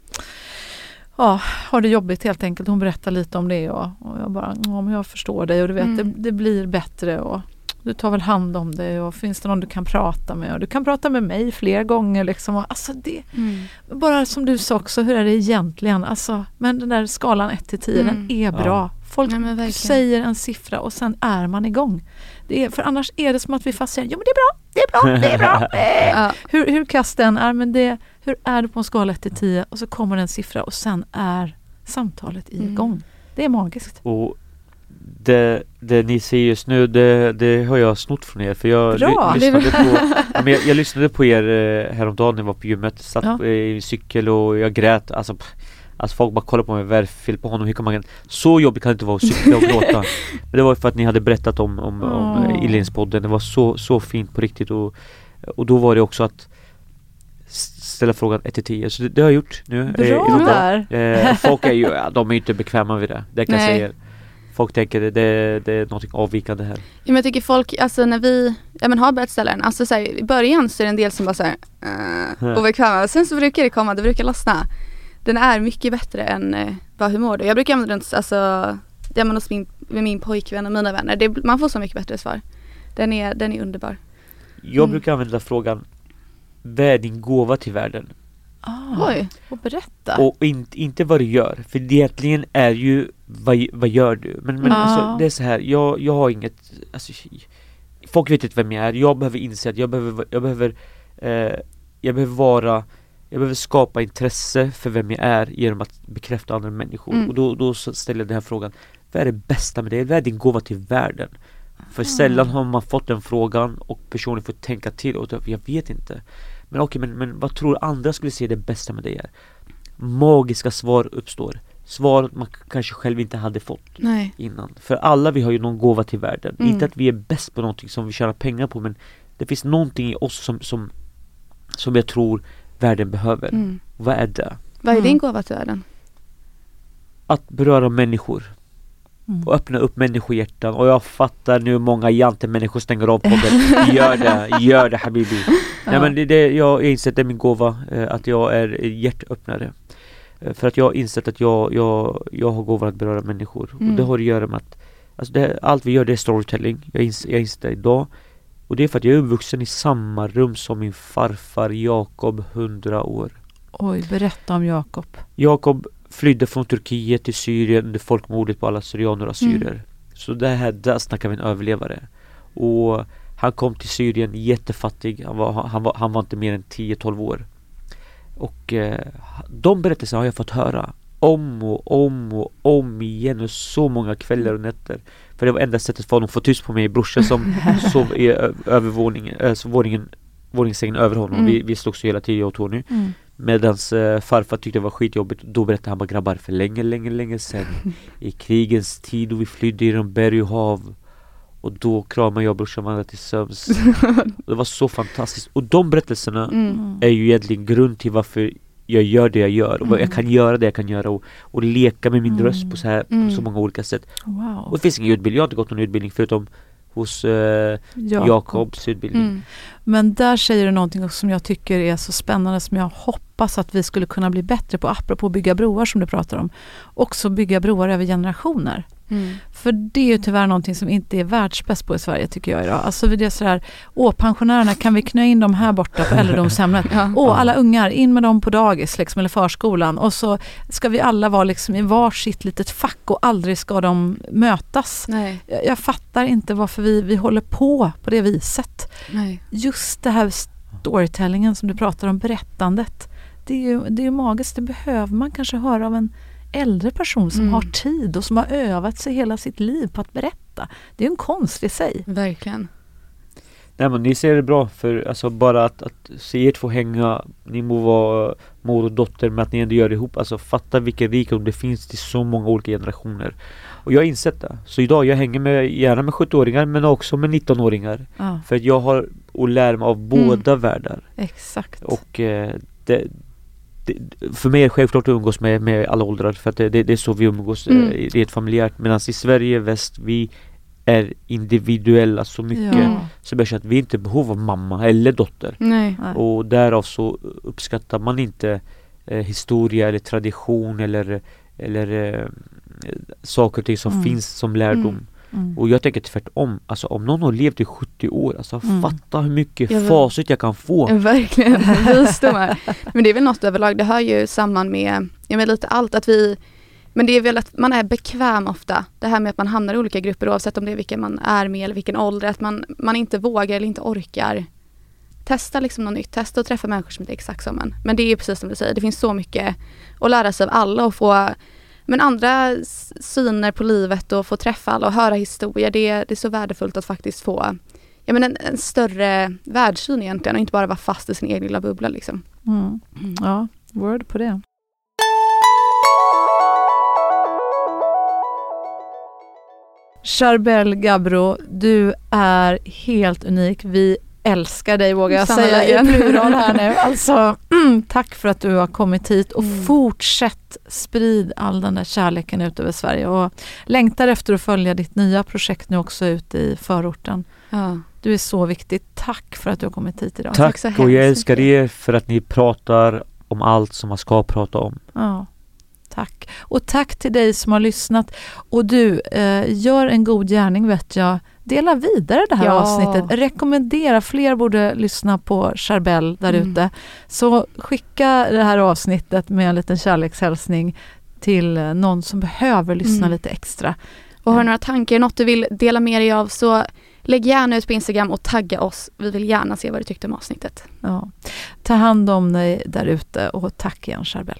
Ja, har det jobbigt helt enkelt. Hon berättar lite om det och, och jag bara, ja men jag förstår dig och du vet, Mm. det, det blir bättre och du tar väl hand om det och finns det någon du kan prata med och du kan prata med mig fler gånger liksom. Och, alltså det, Mm. bara som du sa också, hur är det egentligen? Alltså, men den där skalan 1 till 10, Mm. den är bra. Folk Ja, men verkligen. säger en siffra och sen är man igång. Det är, för annars är det som att vi fast säger, ja men det är bra, det är bra, det är bra. Eh. Ja. hur, hur kast den är, men det, hur är det på en skala 1 till 10 och så kommer en siffra och sen är samtalet Mm. igång. Det är magiskt. Och det, det ni säger just nu, det, det har jag snott från er för jag Bra, lyssnade, på, ja, men jag, jag lyssnade på er eh, häromdagen när jag var på gymmet, satt Ja. i cykel och jag grät alltså, pff, alltså folk bara kollade på mig, vad är det fel på honom? Hur kan man, så jobbigt kan det inte vara att cykla och gråta Men det var för att ni hade berättat om, om, om Åh. oh. Inledningspodden, det var så, så fint på riktigt och, och då var det också att ställa frågan 1 till 10, så det, det har jag gjort nu eh, Bra dag. där. Eh, folk är ju, ja, de är inte bekväma vid det, det kan jag Nej. säga er. Folk tänker det, det, det är något avvikande här. Ja, men jag tycker folk, alltså när vi ja, men har börjat ställa den, alltså så här, i början så är det en del som bara såhär uh, obekväma, sen så brukar det komma, det brukar lossna. Den är mycket bättre än uh, bara hur mår du? Jag brukar använda den, alltså, det använder hos min, med min pojkvän och mina vänner, det, man får så mycket bättre svar. Den är, den är underbar. Jag Mm. brukar använda frågan Vad är din gåva till världen? Ah, Oj. och berätta. Och in, inte vad du gör, för det egentligen är ju vad, vad gör du? Men, men Ja. alltså, det är så här, jag, jag har inget alltså, Folk vet inte vem jag är, jag behöver inse att jag behöver, jag behöver eh, Jag behöver vara Jag behöver skapa intresse för vem jag är genom att bekräfta andra människor Mm. och då, då ställer jag den här frågan Vad är det bästa med det? Vad är din gåva till världen? För sällan har man fått den frågan och personen får tänka till och jag vet inte. Men okej, men, men vad tror andra skulle se det bästa med det är? Magiska svar uppstår. Svar man kanske själv inte hade fått Nej. innan. För alla vi har ju någon gåva till världen. Mm. Inte att vi är bäst på någonting som vi tjänar pengar på men det finns någonting i oss som, som, som jag tror världen behöver. Mm. Vad är det? Vad är Mm. din gåva till världen? Att beröra människor. Mm. och öppna upp människohjärtan och jag fattar nu många jantemänniskor stänger av podden Gör det, gör det habibi Nej men det, det, jag har insett det är min gåva eh, Att jag är hjärtöppnare Eh, För att jag har insett att jag, jag, jag har gåvan att beröra människor Mm. Och det har att göra med att alltså det, Allt vi gör det är storytelling Jag inser, jag inser det idag Och det är för att jag är uppvuxen i samma rum som min farfar Jakob 100 år Oj, berätta om Jakob. Jakob flydde från Turkiet till Syrien under folkmordet på alla syrianer och assyrier. Så det här, där snackar vi en överlevare. Och han kom till Syrien jättefattig. Han var, han var, han var inte mer än 10-12 år. Och eh, de berättelserna har jag fått höra om och om och om igen och så många kvällar och nätter. För det var enda sättet för honom att få tyst på mig brorsa som sov i övervåningen, alltså våningen, våningssängen över honom. Mm. Vi, vi slogs hela tiden jag och Tony. Mm. Medans eh, farfar tyckte det var skitjobbigt Då berättade han bara grabbar för länge, länge, länge sedan I krigens tid och vi flydde genom berg och hav Och då kramade jag och brorsan varandra till sömns Det var så fantastiskt Och de berättelserna Mm. är ju egentligen grund till varför jag gör det jag gör och vad jag kan göra det jag kan göra och, och leka med min Mm. röst på så här Mm. på så många olika sätt Och Wow. det finns ingen utbildning, jag har inte gått någon utbildning förutom hos eh, Jakob. Jakobs utbildning Mm. Men där säger du någonting som jag tycker är så spännande som jag hoppas att vi skulle kunna bli bättre på, apropå bygga broar som du pratar om. Också bygga broar över generationer. Mm. För det är ju tyvärr någonting som inte är världsbäst på i Sverige tycker jag idag. Alltså det är sådär, åh pensionärerna kan vi knö in dem här borta på äldredomshemmet? Ja. Åh alla ungar, in med dem på dagis liksom, eller förskolan och så ska vi alla vara liksom i varsitt litet fack och aldrig ska de mötas. Nej. Jag, jag fattar inte varför vi, vi håller på på det viset. Nej. Just det här storytellingen som du pratar om, berättandet. Det är ju, det är ju magiskt, det behöver man kanske höra av en äldre person som Mm. har tid och som har övat sig hela sitt liv på att berätta. Det är en konst i sig. Verkligen. Nej men ni ser det bra för alltså bara att, att se er två hänga Ni må vara mor och dotter men att ni ändå gör det ihop Alltså fatta vilken rikedom det finns till så många olika generationer Och jag har insett det Så idag jag hänger med, gärna med 70-åringar men också med 19-åringar Ja, För att jag har att lära mig av båda världar exakt. Och eh, det, det, för mig är det självklart att umgås med, med alla åldrar för att det, det, det är så vi umgås Mm. eh, rent familjärt Medan i Sverige, väst, vi är individuella så mycket Ja. så känner att vi inte av mamma eller dotter. Nej. och därav så uppskattar man inte eh, historia eller tradition eller, eller eh, saker och ting som Mm. finns som lärdom. Mm. Mm. Och jag tänker tvärtom, alltså om någon har levt i 70 år, alltså Mm. fatta hur mycket Jag facit jag kan få. Verkligen, visdomar. Men det är väl något överlag, det hör ju samman med, ja men lite allt att vi men det är väl att man är bekväm ofta. Det här med att man hamnar i olika grupper oavsett om det är vilken man är med eller vilken ålder. Att man, man inte vågar eller inte orkar testa liksom något nytt. Testa att träffa människor som inte är exakt som en. Men det är ju precis som du säger, det finns så mycket att lära sig av alla och få men andra syner på livet och få träffa alla och höra historier. Det, är- det är så värdefullt att faktiskt få ja, men en, en större världssyn egentligen och inte bara vara fast i sin egen lilla bubbla liksom. Mm. Ja, word på det. Charbel Gabro, du är helt unik. Vi älskar dig vågar jag säga i plural här nu. Alltså, tack för att du har kommit hit och Mm. fortsätt sprid all den där kärleken ut över Sverige och längtar efter att följa ditt nya projekt nu också ute i förorten. Ja. Du är så viktig. Tack för att du har kommit hit idag. Tack, så och jag älskar er för att ni pratar om allt som man ska prata om. Ja, tack. Och tack till dig som har lyssnat. Och du, eh, gör en god gärning vet jag. Dela vidare det här Ja. avsnittet. Rekommendera, fler borde lyssna på Charbel där Mm. ute. Så skicka det här avsnittet med en liten kärlekshälsning till eh, någon som behöver lyssna Mm. lite extra. Och har du några tankar, något du vill dela med dig av så lägg gärna ut på Instagram och tagga oss. Vi vill gärna se vad du tyckte om avsnittet. Ja. Ta hand om dig där ute och tack igen Charbel.